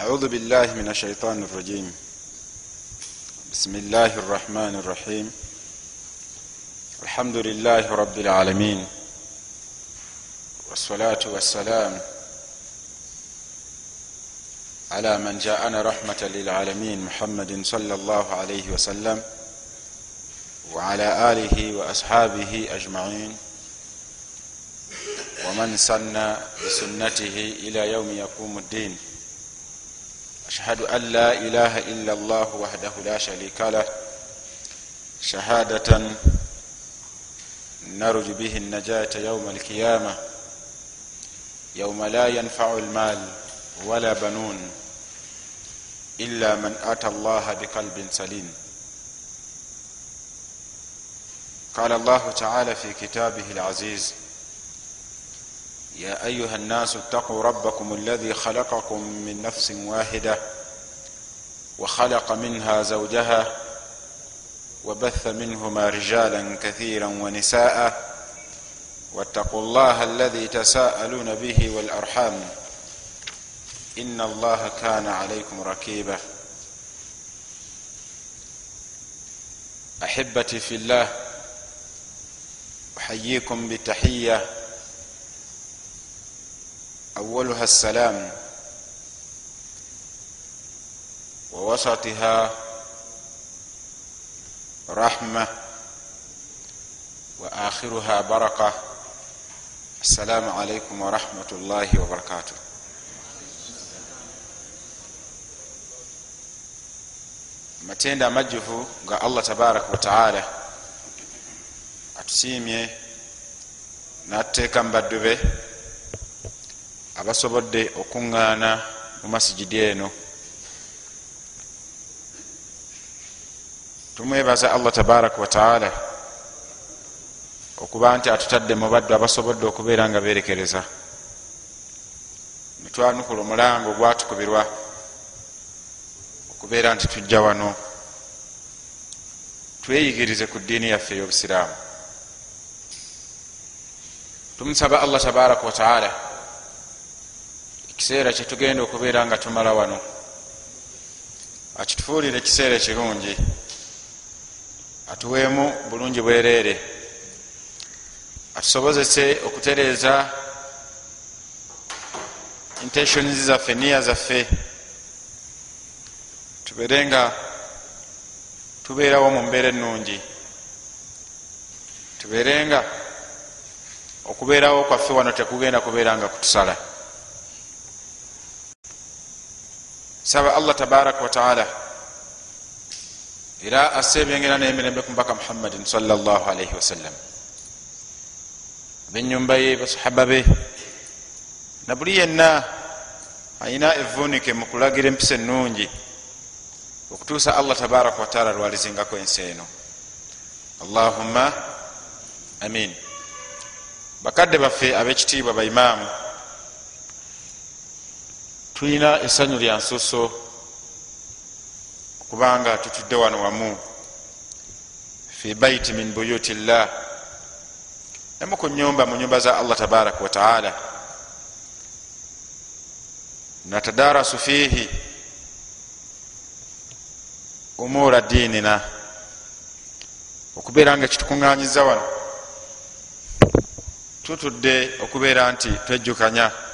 أعوذ بالله من الشيطان الرجيم. بسم الله الرحمن الرحيم. الحمد لله رب العالمين. والصلاة والسلام على من جاءنا رحمة للعالمين محمد صلى الله عليه وسلم وعلى آله وأصحابه أجمعين. ومن سن بسنته إلى يوم يقوم الدين. أشهد أن لا إله إلا الله وحده لا شريك له. شهادة نرج به النجاة يوم القيامة يوم لا ينفع المال ولا بنون إلا من أتى الله بقلب سليم. قال الله تعالى في كتابه العزيز يا أيها الناس اتقوا ربكم الذي خلقكم من نفس واحدة وخلق منها زوجها وبث منهما رجالا كثيرا ونساء واتقوا الله الذي تساءلون به والأرحام إن الله كان عليكم ركيبا. أحبتي في الله أحييكم بتحية أولها السلام ووسطها رحمة وآخرها بركة السلام عليكم ورحمة الله وبركاته matenda amajjuvu nga allah tabaraka wataala atusiimye n'atuteeka mu baddu be abasobodde okuŋŋaana mu masigidi eno. Tumwebaza allah tabaraka wataala okuba nti atutadde mu baddu abasobodde okubeera nga beerekereza. Netwanukula omulango ogwatukubirwa okubeera nti tujja wano. Tweyigirize ku ddiini yaffe ey'obusiraamu. Tumusaba allah tabaraka wataala ekiseera kyetugenda okubeera nga tumala wano. Akitufuulire ekiseera ekirungi. Atuweemu bulungi bwereere. Atusobozese okutereeza intentions zaffe niya zaffe. Tubeere nga tubeerawo mu mbeera ennungi. Tubeere nga okubeerawo kwaffe wano tekugenda kubeera nga kutusala saba allah tabaraka wataala era asse ebyengera n'emirembe ku mbaka muhammadin salllah alaihi wasallam abenyumba ye basahaba be na buli yenna ayina evunike mu kulagira empisa ennungi okutuusa allah tabaraka wataala lwalizingako ensi eno. Allahumma amin. Bakadde baffe ab'ekitiibwa baimaamu tulina essanyu lya nsuso okubanga tutudde wano wamu. Fi baiti min buyuti llah emu ku nyumba mu nyumba za allah tabaraka wataala natadarasu fiihi umuura diinina. Okubeera nga ekitukuŋŋanyiza wano. Tutudde okubeera nti twejjukanya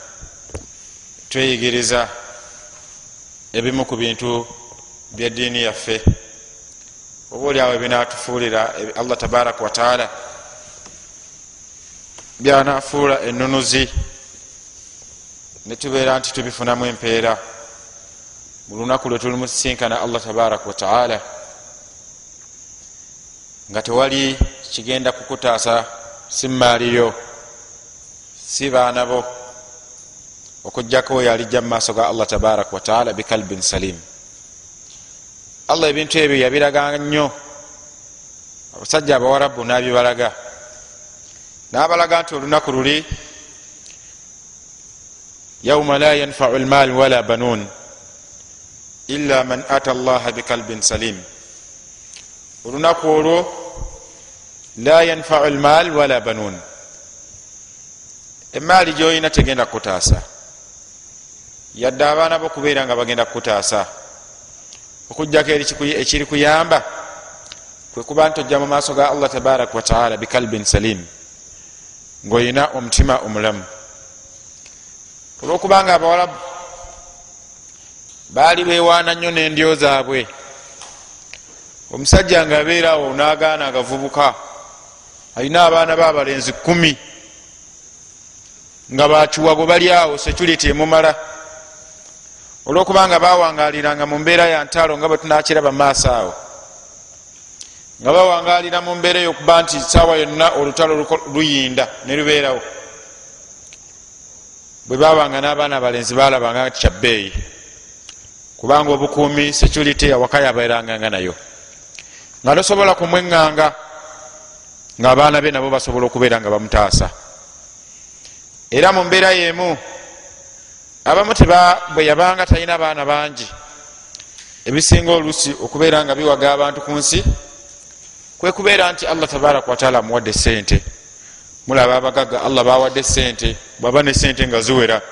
tweyigiriza ebimu ku bintu byeddiini yaffe. Oba oliawo ebinatufuulira allah tabaraka wataala byanafuula enunuzi netubeera nti tubifunamu empeera. Mu lunaku lwe tuli musisinkana allah tabaraka wataala nga tewali kigenda kukutaasa si maaliyo si baana bo okugjako oyo alijja mu maaso ga allah tabaraka wataala bikalbin salim. Allah ebintu ebyo yabiraga nnyo. Abasajja abawarabu nabibalaga. Nabalaga nti olunaku luli yauma la yanfau lmal wala banun illa man ata llaha bikalbin salim. Olunaku olwo la yanfau lmal wala banun emaali gyoyina tegenda kutaasa yadde abaana bo kubeera nga bagenda kukutaasa okugjako ekiri kuyamba kwe kuba nti ojja mu maaso ga allah tabaraka wataala bikalbin salim ngaolina omutima omulamu. Olwokubanga abawalabu baali bewaana nnyo n'endyo zaabwe omusajja nga abeerawo nagaana agavubuka alina abaana babalenzi kumi nga bakiwago bali awo security emumala olwokubanga bawangaliranga mu mbeera ya ntalo nga bwetunakiraba maaso awo. Nga bawangalira mu mbeera eyokuba nti saawa yonna olutalo luyinda ne lubeerawo. Bwe babanga n'abaana abalenzi balabanga ti kyabbeeyi. Kubanga obukuumi security awaka yabeeranganga nayo. Nga tosobola kumweŋŋanga ngaabaana be nabo basobola okubeera nga bamutaasa. Era mu mbeera yemu abamu bwe yabanga talina baana bangi. Ebisinga olusi okubeera nga biwaga abantu ku nsi kwekubeera nti allah tabaraka wataala amuwadde sente mulaba abagaga allah bawadde sente bwaba ne sente nga ziwera.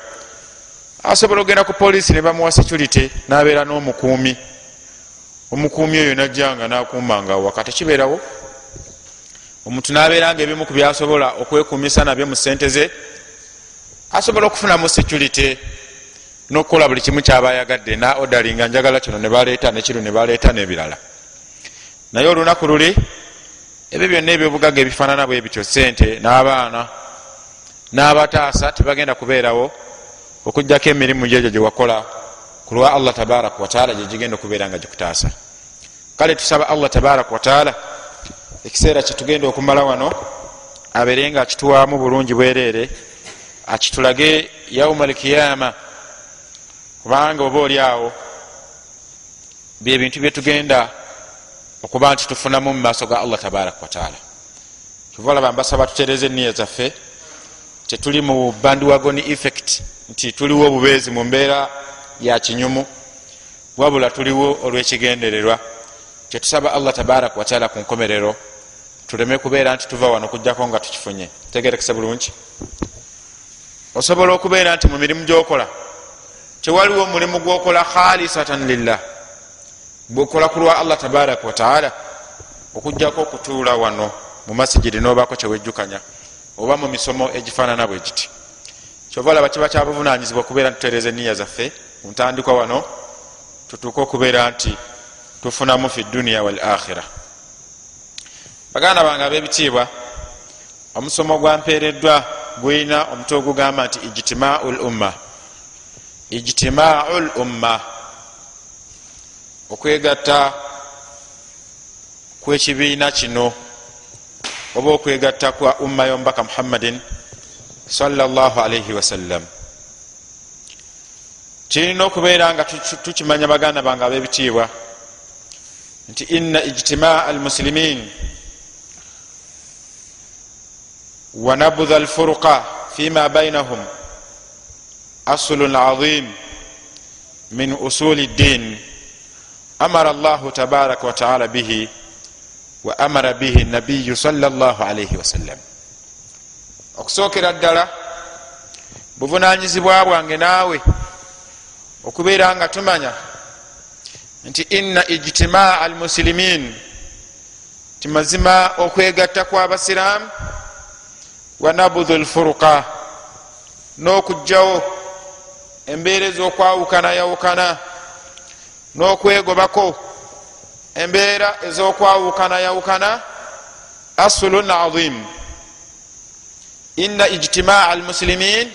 Asobola okgenda ku poliisi ne bamuwa security nabeera n'omukuumi. Omukuumi oyo najjanga nakumanga waka tekibeerawo omuntu nabeeranga ebimu ku byasobola okwekumisa nabyo mu sente ze. Asobola okufunamu security nokukola buli kimu kyaba ayagadde na odalinga njagala kino nebaleeta nekiro nebaleeta nebirala naye olunaku luli ebyo byonna ebyobugaga ebifaanana bwe bityo sente n'abaana n'abataasa tebagenda kubeerawo okugjako emirimu gyegyo gyewakola ku lwa allah tabaraka wataala gyegigenda okubeera nga gikutaasa kale tusaba allah tabaraka wataala ekiseera kyetugenda okumala wano abeere nga akituwaamu bulungi bwereere akitulage yauma alkiyama kubanga oba oli awo byebintu byetugenda okuba nti tufunamu mu maaso ga allah tabaraka wataala kiva olaba mbasaba tutereze eniya zaffe tetuli mu bandwagoni effect nti tuliwo obubeezi mu mbeera ya kinyumu wabula tuliwo olwekigendererwa. Kyetusaba allah tabaraka wataala ku nkomerero tuleme kubeera nti tuva wano kugjako nga tukifunye. Tegerekese bulungi. Osobola okubeera nti mu mirimu gyokola tewaliwo omulimu gwokola khalisatan lillah bwekola ku lwa allah tabaraka wataala okugjako okutuula wano mu masigiri nobako kyewejjukanya oba mu misomo egifaanana bwe giti. Kyova olaba kiba kyabuvunanyizibwa okubeera ntutereza eniya zaffe muntandikwa wano tutuuke okubeera nti tufunamu fi duniya wal akhira baganda bange ab'ebitiibwa omusomo gwampeereddwa gulina omutwe ogugamba nti ijtimau l umma ijtimau l umma. Okwegatta kwekibiina kino oba okwegatta kwa umma yomubaka muhammadin salaalaihi wasallam kirina okubeera nga tukimanya baganda bange ab'ebitiibwa nti inna ijtimaa almusilimin wanabudha alfuruqa fima bainahum aslun azim min usuli ddin amara allahu tabaraka wataala bihi wa amara bihi nabiyu salaalaihi wasallam okusookera ddala buvunanyizibwa bwange naawe okubeera nga tumanya nti inna ijtimaa almusilimin ti mazima okwegatta kw'abasiraamu wa nabudhu lfuruqa n'okugjawo embeera ez'okwawukana yawukana n'okwegobako. Embeera ez'okwawukana yawukana asulun azim. Inna ijtimaa almusilimin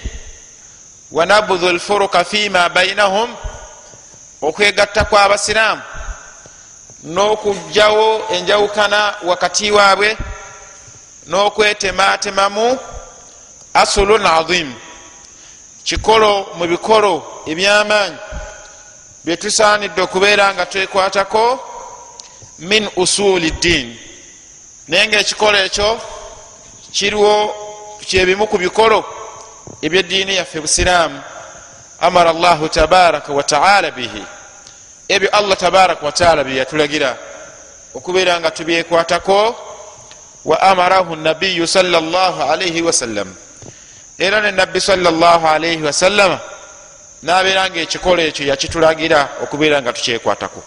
wa nabudhu lfuruqa fima bainahum okwegatta kw'abasiraamu n'okugjawo enjawukana wakati waabwe n'okwetematemamu asulun azim kikolo mu bikolo ebyamaanyi byetusaanidde okubeera nga twekwatako min usuli ddin. Naye nga ekikolo ekyo kiriwo kyebimu ku bikolo ebyeddiini yaffe busiraamu amara llahu tabaraka wataala bihi. Ebyo allah tabaraka wataala byeyatulagira okubeera nga tubyekwatako wa amarahu nabiyu salaalaihi wasallam era ne nabbi salaalaihi wasallama nabeera nga ekikola ekyo yakitulagira okubeera nga tukyekwatako.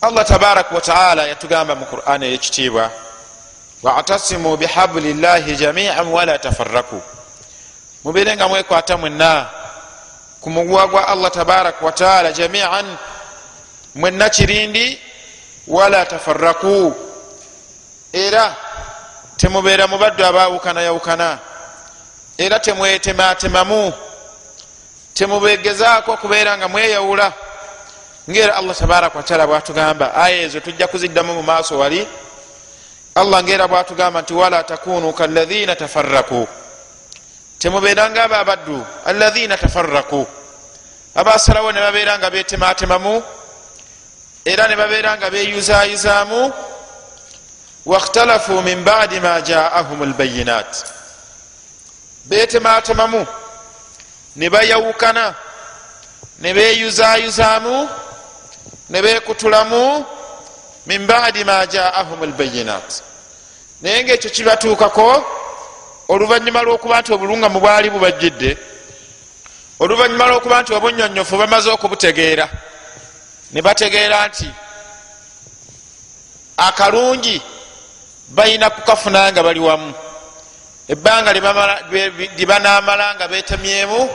Allah tabaraka wataala yatugamba mu quran eyekitiibwa watasimu bihabuli llahi jamian wala tafaraku mubeere nga mwekwata mwenna ku muguwa gwa allah tabaraka wataala jamian mwenna kirindi wala tafaraku era temubeera mubaddu abawukana yawukana era temwetematemamu temubegezaako kubeera nga mweyawula. Ngaera allah tabaraka wataala bwatugamba aya ezo tujja kuziddamu mu maaso wali. Allah ngaera bwatugamba nti wala takunu kalaina tafaraku temubeeranga abo abaddu alaina tafaraku abasalawo ne babeera nga betematemamu era ne babeera nga beyuzayuzaamu wakhtalafu min badi ma jaahum lbayinat betematemamu ne bayawukana ne beyuzayuzaamu ne bekutulamu min badi ma jaahum lbayinat naye ngaekyo kibatuukako oluvanyuma lwokuba nti obulungamu bwali bubajjidde oluvanyuma lwokuba nti obunyonyofu bamaze okubutegeera ne bategeera nti akalungi balina kukafuna nga bali wamu ebbanga lyebanamala nga betemyemu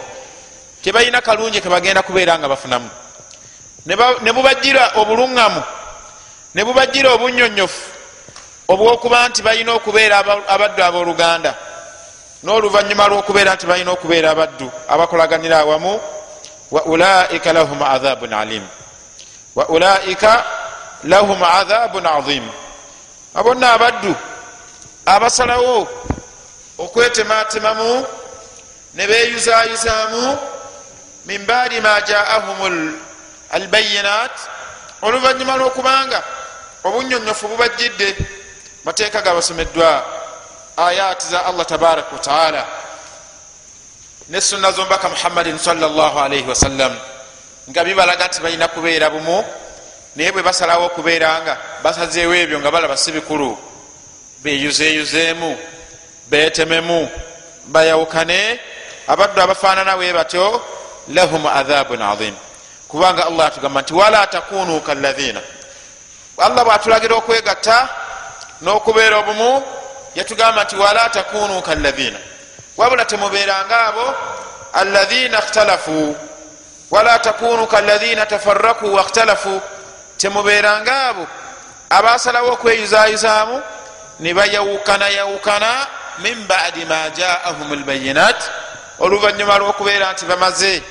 tebalina kalungi kebagenda kubeera nga bafunamu. Ne bubajira obuluŋŋamu ne bubajira obunyonyofu obwokuba nti balina okubeera abaddu abooluganda n'oluvanyuma lwokubeera nti balina okubeera abaddu abakolaganira awamu wa ulaika lahum adhabun alim wa ulaika lahum adhabun azim abonna abaddu abasalawo okwetematemamu ne beyuzayuzamu min baadi ma jaahum albayinat oluvanyuma lwokubanga obunyonyofu bubajjidde mateeka gabasomeddwa ayati za allah tabaraka wataala ne sunna zombaka muhammadin salaalaihi wasallam nga bibalaga nti balina kubeera bumu naye bwe basalawo okubeera nga basazeewo ebyo nga balaba si bikulu beyuzeyuzeemu betememu bayawukane abaddu abafaanana bwe batyo lahum adhabun azim kubanga allah atugamba nti wala takunu kalaina allah bwatulagira okwegatta n'okubeera obumu yatugamba nti wala takunu kalaina wabula temubeeranga abo alaina ikhtalafu. Wala takunu kalaina tafaraku wakhtalafu temubeeranga abo abasalawo okweyuzayuzaamu ne bayawukana yawukana min badi ma jaahum lbayinat oluvanyuma lwokubeera nti bamaze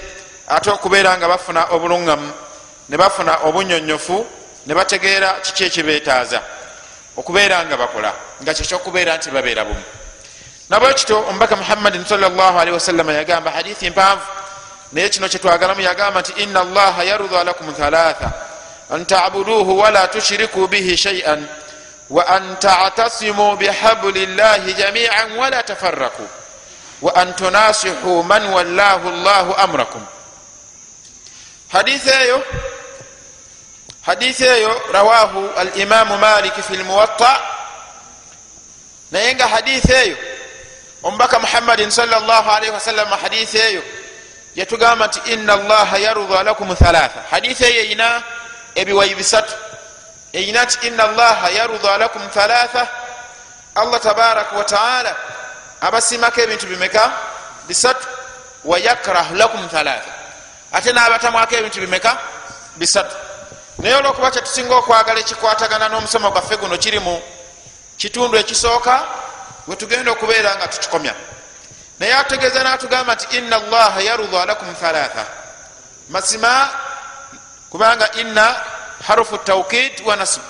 ate okubeera nga bafuna obuluŋgamu ne bafuna obunyonyofu ne bategeera kiki ekibetaaza okubeera nga bakola nga kyekyokubeera nti babeera bumu. Nabwekito omubaka muhammadin salli wasallama yagamba hadithi mpanvu naye kino kyetwagalamu yagamba nti ina allaha yarudha lakum thalatha an tabuduhu wala tushiriku bihi shaian wa an tatasimu bihabuli llahi jamian wala tafaraku wa an tunasihu man wallahu llahu amrakum hadithi eyo hadithi eyo rawahu alimamu maliki fi lmuwatta naye nga hadithi eyo omubaka muhammadin salllahalihi wasallama hadithi eyo yatugamba nti ina allaha yarudha lakum thalatha hadithi eyo eyina ebiwayi bisatu eyina nti ina allaha yarudha lakum thalatha. Allah tabaraka wataala abasimako ebintu bimeka? Bisatu. Wayakrahu lakum thalatha. Ate nabatamwako ebintu bimeka? Bisatu. Naye olwokuba kyetusinga okwagala ekikwatagana n'omusomo gwaffe guno kiri mu kitundu ekisooka wetugenda okubeera nga tukikomya. Naye ategeeza natugamba nti ina allaha yarudha lakum thalatha. Masima kubanga inna harufu taukid wa nasb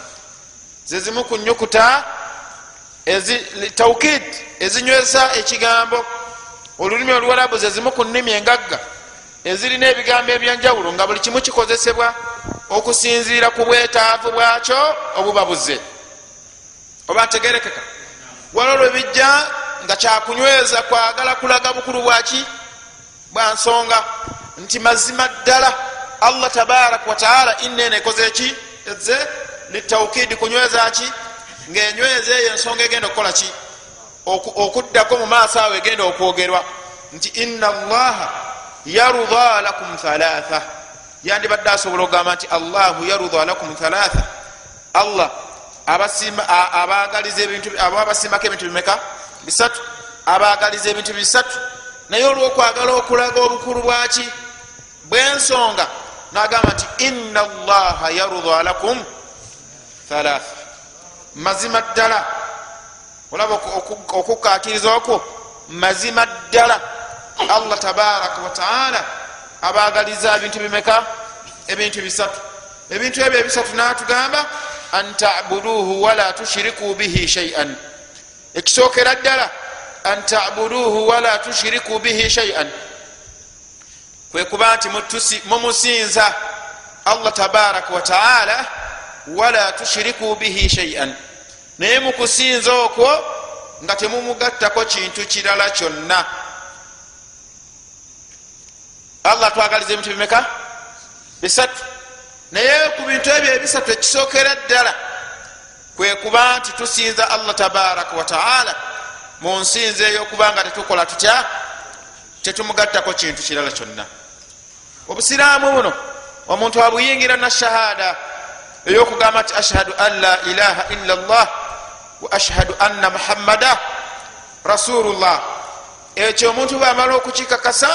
zezimu ku nyukuta taukid ezinyweza ekigambo olulimi oluwarabu zezimu ku nnimi engagga. Ezirina ebigambo ebyenjawulo nga buli kimu kikozesebwa okusinziira ku bwetaavu bwakyo obuba buze oba ntegerekeka wala olwo bijja nga kyakunyweza kwagala kulaga bukulu bwaki? Bwansonga nti mazima ddala allah tabaraka wataala inena ekozeki eze litaukidi kunyweza ki? Ngaenyweza eyo ensonga egenda okukola ki? Okuddako mu maaso awo egenda okwogerwa. Nti ina allaha yarudha lakum thalatha. Yandibadde asobola okugamba nti allahu yarudha lakum thalatha. Allah abagaliza ebintu aba abasimbako ebintu bimeka? Bisatu. Abagaliza ebintu bisatu. Naye olwokwagala okulaga obukulu bwaki bwensonga nagamba nti ina allaha yarudha lakum thalatha. Mazima ddala. Olaba okukakiriza okwo? Mazima ddala. Allah tabaraka wataala abagaliza ebintu bimeka? Ebintu bisatu. Ebintu ebyo ebisatu natugamba an tabuduhu wala tushiriku bihi shaian ekisookera ddala an tabuduhu wala tushiriku bihi shaian kwekuba nti mumusinza. Allah tabaraka wataala wala tushiriku bihi shaian naye mukusinza okwo nga temumugattako kintu kirala kyonna. Allah twagaliza ebintu bimeka? Bisatu. Naye ku bintu ebyo ebisatu ekisookera ddala kwekuba nti tusinza allah tabaraka wataala mu nsinza eyokuba nga tetukola tutya? Tetumugattako kintu kirala kyonna obusiraamu buno omuntu abuyingira na shahada eyokugamba nti ashhadu an la ilaha illa llah wa ashhadu anna muhammada rasulullah. Ekyo omuntu bwamala okukikakasa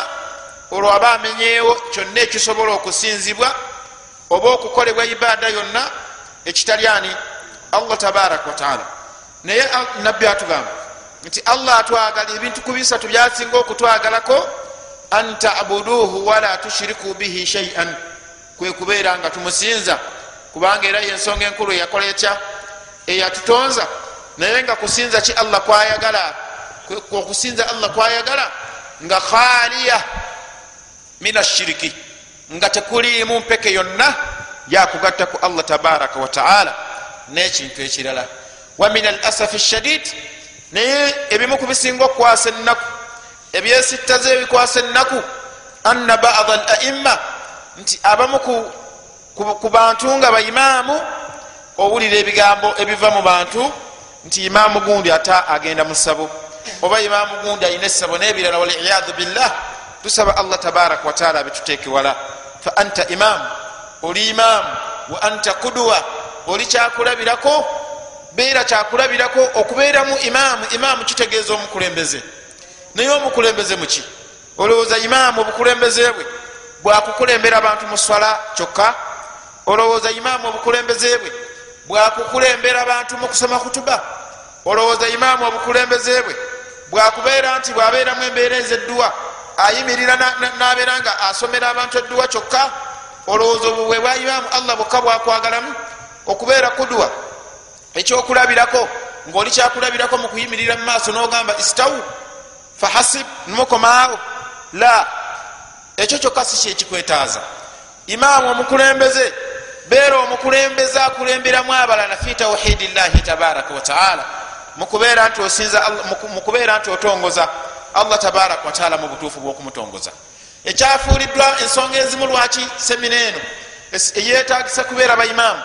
olwo aba amenyeewo kyonna ekisobola okusinzibwa oba okukolebwa ibaada yonna ekitali ani? Allah tabaraka wataala naye nabbi atugamba nti allah atwagala ebintu ku bisatu byasinga okutwagalako an tabuduhu wala tushiriku bihi shaian kwekubeera nga tumusinza kubanga era yensonga enkulu eyakola etya? Eyatutonza naye nga kusinza ki allah kwayagala? Okusinza allah kwayagala? Nga khaliya min ashiriki nga tekulimu mpeke yonna yakugatta ku allah tabaraka wataala nekintu ekirala. Wa min al asafi shadid naye ebimu ku bisinga okukwasa ennaku ebyesittaza ebikwasa ennaku anna bada al aimma nti abamu ku bantu nga baimaamu owulira ebigambo ebiva mu bantu nti imaamu gundi ata agenda mu ssabo oba imaamu gundi ayina essabo nebirala waliyadu billah tusaba allah tabaraka wataala abituteekewala fa anta imaamu oli imaamu wa anta kuduwa oli kyakulabirako beera kyakulabirako okubeeramu imaamu imaamu kitegeeza omukulembeze naye omukulembeze muki olowooza imaamu obukulembeze bwe bwakukulembera abantu mu swala kyokka? Olowooza imaamu obukulembeze bwe bwakukulembera abantu mu kusoma kutuba? Olowooza imaamu obukulembeze bwe bwakubeera nti bwabeeramu embeera ezedduwa ayimirira nabeera nga asomera abantu edduwa kyokka? Olowooza obubwe bwa imaamu allah bwokka bwakwagalamu okubeera kuduwa ekyokulabirako ngaoli kyakulabirako mu kuyimirira mu maaso nogamba istawu fahasib nmukomaawo la ekyo kyokka si kyekikwetaaza imaamu omukulembeze beera omukulembeze akulemberamu abalala fi tawhidi llahi tabaraka wataala mukubeera nti osinza mukubeera nti otongoza allah tabaraka wataala mu butuufu bwokumutongoza. Ekyafuuliddwa ensonga ezimu lwaki? Semina eno. Eyetagisa kubeera baimaamu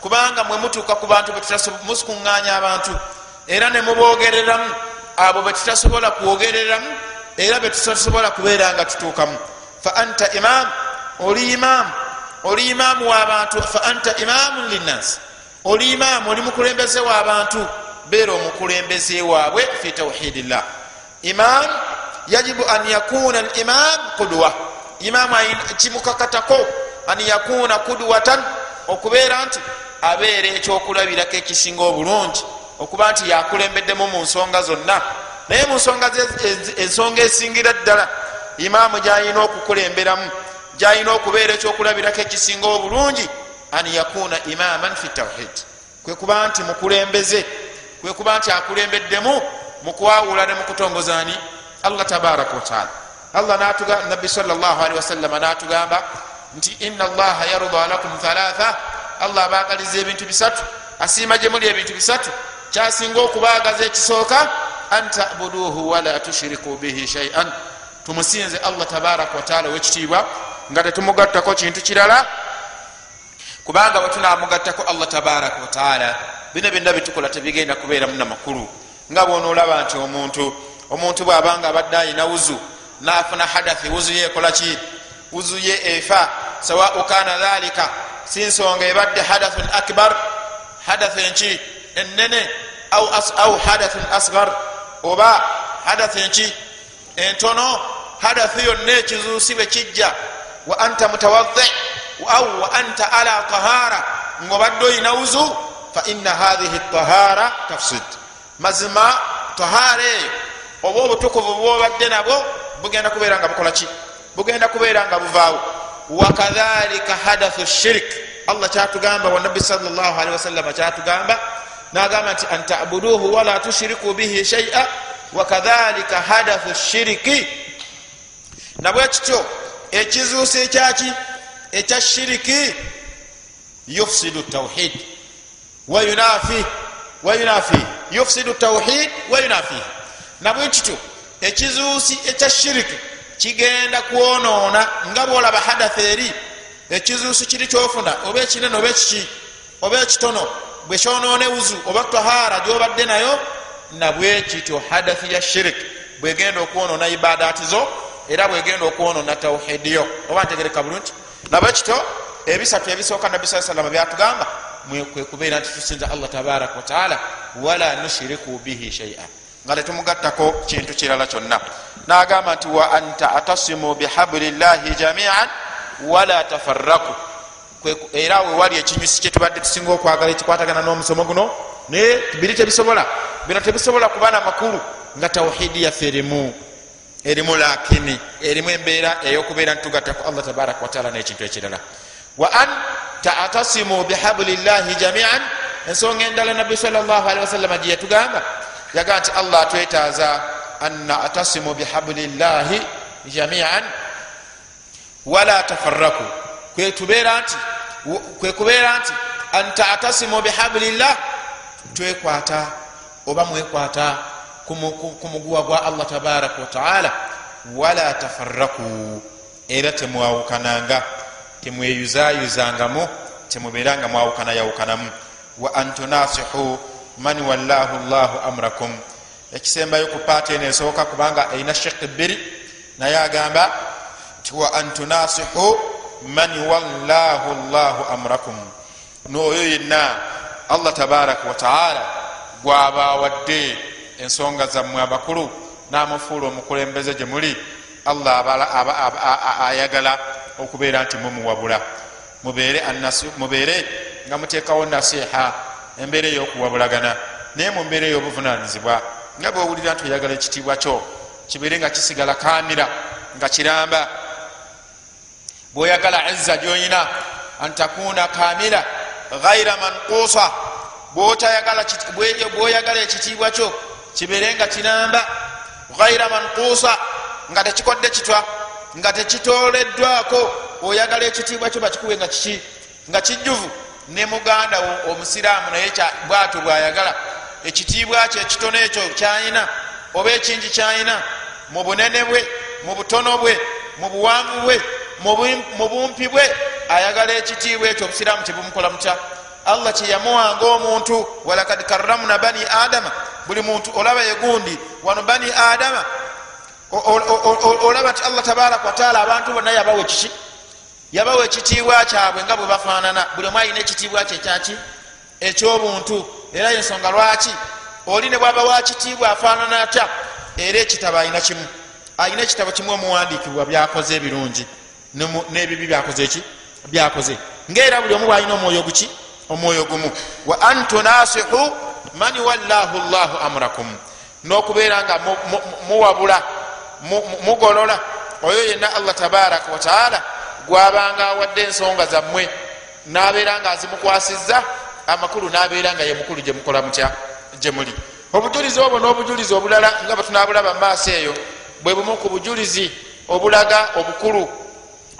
kubanga mwe mutuuka ku bantu musikuŋŋanya abantu. Era ne mubogereramu abo betutasobola kwogereramu era betutasobola kubeera nga tutuukamu. Fa anta imaamu oli imaamu oli imaamu w'abantu fa anta imaamu linnasi oli imaamu oli mukulembeze w'abantu beera omukulembeze waabwe fi tawhidillah. Imam yajibu an yakuna limam kudwa. Imamu kimukakatako an yakuna kudwatan okubeera nti abeera ekyokulabirako ekisinga obulungi okuba nti yakulembeddemu mu nsonga zonna. Naye mu nsonga ensonga esingira ddala imaamu gyayina okukulemberamu gyayina okubeera ekyokulabirako ekisinga obulungi an yakuna imaman fi tawhid. Kwekuba nti mukulembeze kwekuba nti akulembeddemu mukwawula ne mukutongozaani allah tabaraka wataala allah nabbi salli wasallama natugamba nti ina allaha yarda lakum thalatha. Allah abagaliza ebintu bisatu asiima gye muli ebintu bisatu kyasinga okubagaza ekisooka an tabuduhu wala tushiriku bihi shaian tumusinze allah tabaraka wataala owekitiibwa nga tetumugattako kintu kirala kubanga bwetunamugattako allah tabaraka wataala bino byonna bitukola tebigenda kubeeramu namakulu nga bwonaolaba nti omuntu omuntu bwabanga abadde ayina wuzu nafuna hadathi wuzuye ekolaki wuzuye efa sawau kana dhalika sinsonga ebadde hadathun akbar hadathu enki enene au hadathun asgar oba hadathu enki entono hadathu yonna ekizuusi bwe kijja wa anta mutawadhi au wa anta ala tahara ngaobadde oyina wuzu fa ina hathihi tahara tafsid. Mazima tahara eyo oba obutukuvu bwobadde nabwo bugenda kubeera nga bukolaki bugenda kubeera nga buvaawo. Wakadhalika hadathu shirik allah kyatugamba wanabbi salllahalihi wasallama kyatugamba nagamba nti an tabuduhu wala tushiriku bihi shaia wakadhalika hadathu shiriki nabwe kityo ekizuusa ekyaki ekya shiriki yufsidu tauhid wayunafi wayunafi yufsidu tauhid wayunafihi nabwe kityo ekizuusi ekya shiriki kigenda kwonoona nga bwolaba hadathu eri ekizuusi kiri kyofuna oba ekinene oba ekiki oba ekitono bwe kyonoone wuzu oba tahara gyobadde nayo nabwe kityo hadathu ya shirik bwegenda okwonoona ibadaati zo era bwegenda okwonoona tauhidiyo oba ntegereka bulungi? Nabwe kityo ebisatu ebisooka nabbi saa salama byatugamba kwekubeera nti tusinza allah tabaraka wataala wala nushiriku bihi shaia nga tetumugattako kintu kirala kyonna. Nagamba nti wa anta atasimu bihabulillahi jamian wala tafaraku era wewali ekinyusi kyetubadde tusinga okwagala ekikwatagana n'omusomo guno naye biri tebisobola. Bino tebisobola kuba namakulu nga tawhidi yaffe erimu erimu lakini erimu embeera eyokubeera nitugattaku allah tabaraka wataala n'ekintu ekirala. Wa an tatasimu bihabulillahi jamian ensonga endala nabbi salllahalihi wasallama gye yatugamba yagaa nti allah atwetaaza an natasimu bihabulillahi jamian wala tafaraku nti kwekubeera nti an tatasimu bihablillah twekwata oba mwekwata ku muguwa gwa allah tabaraka wataala wala tafaraku era temwawukananga temweyuzayuzangamu temubeeranga mwawukanayawukanamu wa an tunasihu man wallahu llahu amrakum. Ekisembayo ku paati eno esooka kubanga erina shekh bbiri naye agamba nti wa an tunasihu man wallahu llahu amrakum. Nooyo yenna allah tabaraka wataala gwabawadde ensonga zammwe abakulu namufuula omukulembeze gye muli allah ayagala okubeera nti mumuwabula. Mubeere nga muteekawo nasiha embeera eyokuwabulagana naye mu mbeera ey'obuvunanyizibwa nga bwowulira nti oyagala ekitiibwa kyo kibeere nga kisigala kamira nga kiramba bwoyagala izza gyoyina antakuna kamira ghaira mankusa bwoyagala ekitiibwa kyo kibeere nga kiramba ghaira mankusa nga tekikodde kitwa nga tekitoleddwako oyagala ekitiibwa kyo bakikube nga kiki? Nga kijjuvu. Ne muganda wo omusiraamu naye bwatyo bwayagala ekitiibwa kyo ekitono ekyo kyayina oba ekingi kyayina mu bunene bwe mu butono bwe mu buwanvu bwe mu bumpi bwe ayagala ekitiibwa ekyo obusiraamu kyebumukola mutya allah kyeyamuwanga omuntu walakad karramna bani adama. Buli muntu olaba yegundi wano bani adama olaba ti allah tabaraka wataala abantu bonna yabawa ekiki? Yabawa ekitiibwa kyabwe nga bwe bafaanana. Buli omu alina ekitiibwa kye ekyaki ekyobuntu. Era yensonga lwaki? Oli ne bwaba wa kitiibwa afaanana atya? Era ekitabo alina kimu. Alina ekitabo kimu omuwandiikibwa byakoze ebirungi n'ebibi byakoze eki byakoze. Ngaera buli omu bwalina omwoyo guki? Omwoyo gumu. Wa an tunasihu man wallahu llahu amrakum. N'okubeera nga muwabula mugolola oyo yenna allah tabaraka wataala gwabanga awadde ensonga zammwe nabeera nga azimukwasizza amakulu nabeera nga ye mukulu gyemukola mutya gyemuli obujulizi obwo n'obujulizi obulala nga bwetunabulaba mumaaso eyo bwe bumu ku bujulizi obulaga obukulu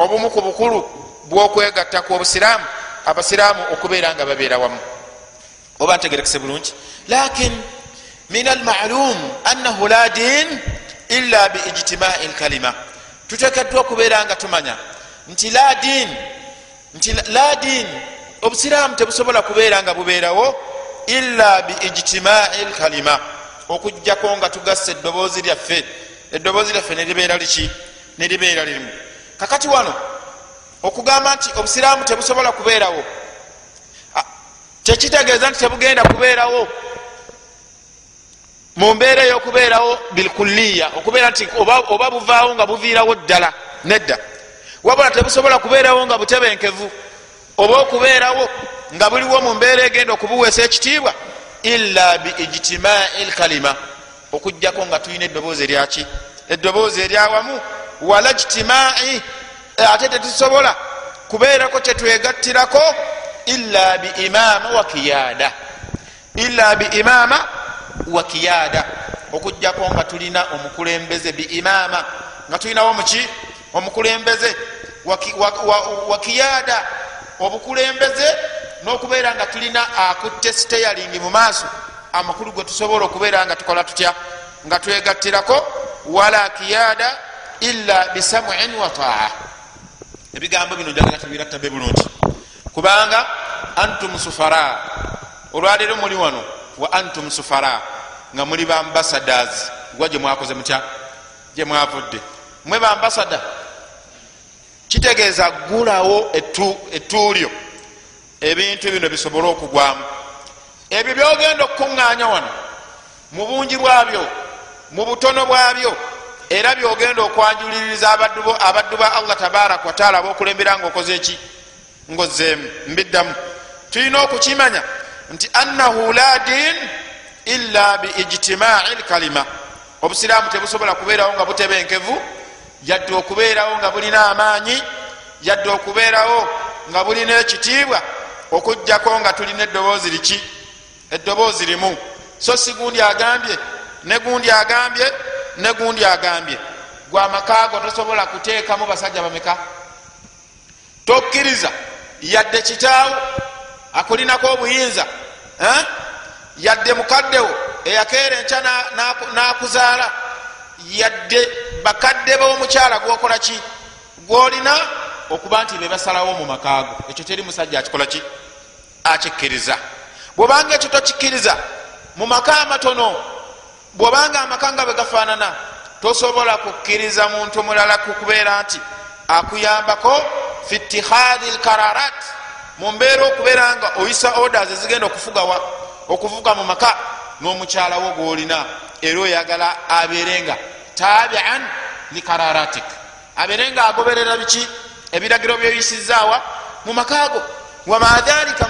obumu ku bukulu bwokwegatta ku obusiraamu abasiraamu okubeera nga babeera wamu. Oba ntegerekese bulungi? Lakin min almalum annahu la din illa biijtimai lkalima tutekeddwa okubeera nga tumanya nti la din nti la din obusiraamu tebusobola kubeera nga bubeerawo illa biijtimai lkalima okugjako nga tugassa eddoboozi lyaffe eddoboozi lyaffe neribeera liki? Neribeera lirimu kakati wano okugamba nti obusiraamu tebusobola kubeerawo. Kyekitegeeza nti tebugenda kubeerawo? Mu mbeera ey'okubeerawo bilkuliya okubeera nti oba buvaawo nga buviirawo ddala nedda. Wabula tebusobola kubeerawo nga butebenkevu oba okubeerawo nga buliwo mu mbeera egenda okubuweesa ekitiibwa illa biijtimai lkalima. Okugjako nga tulina eddoboozi eryaki eddoboozi eryawamu wala jtimai ate tetusobola kubeerako kyetwegattirako illa biimama wakiyada illa biimama wakiyada okugjako nga tulina omukulembeze biimama nga tulinawo muki omukulembeze wakiyada obukulembeze n'okubeera nga tulina akutte steyaling mu maaso amakulu gwe tusobola okubeera nga tukola tutya? Nga twegattirako wala kiyada illa bisamuin wa taa. Ebigambo bino njagala tubirattabe bulungi. Kubanga antum sufara. Olwaleero muli wano wa antum sufara nga muli bambasadas gwa gye mwakoze mutya? Gye mwavudde. Mwe bambasada kitegeeza gulawo ettuulyo ebintu bino bisobole okugwamu. Ebyo byogenda okukuŋŋaanya wano mu bungi bwabyo mu butono bwabyo era byogenda okwanjuliriza abaddu ba allah tabaraka wataala abokulembera nga okoze eki ngaozeemu mbiddamu. Tulina okukimanya nti annahu la din illa biijtimai lkalima. Obusiraamu tebusobola kubeerawo nga butebenkevu yadde okubeerawo nga bulina amaanyi yadde okubeerawo nga bulina ekitiibwa okugjako nga tulina eddoboozi liki? Eddoboozi limu. So si gundi agambye ne gundi agambye ne gundi agambye gwe amakaago tosobola kuteekamu basajja bameka tokkiriza yadde kitaawo akulinako obuyinza yadde mukaddewo eyakeera enkya nakuzaala yadde bakadde b'omukyala gwokola ki? Gwolina okuba nti bebasalawo mu makaago. Ekyo teri musajja akikola ki? Akikkiriza. Bwobanga ekyo tokikkiriza mu maka amatono bwobanga amaka nga bwe gafaanana tosobola kukkiriza muntu mulala kukubeera nti akuyambako fi itihadi lkararat mu mbeera okubeera nga oyisa orders ezigenda okufugawa okuvuga mu maka n'omukyalawo gwolina era oyagala abeerenga tabian likararatik abeerenga agoberera biki? Ebiragiro byoyisizaawa mu makaago wamadhalika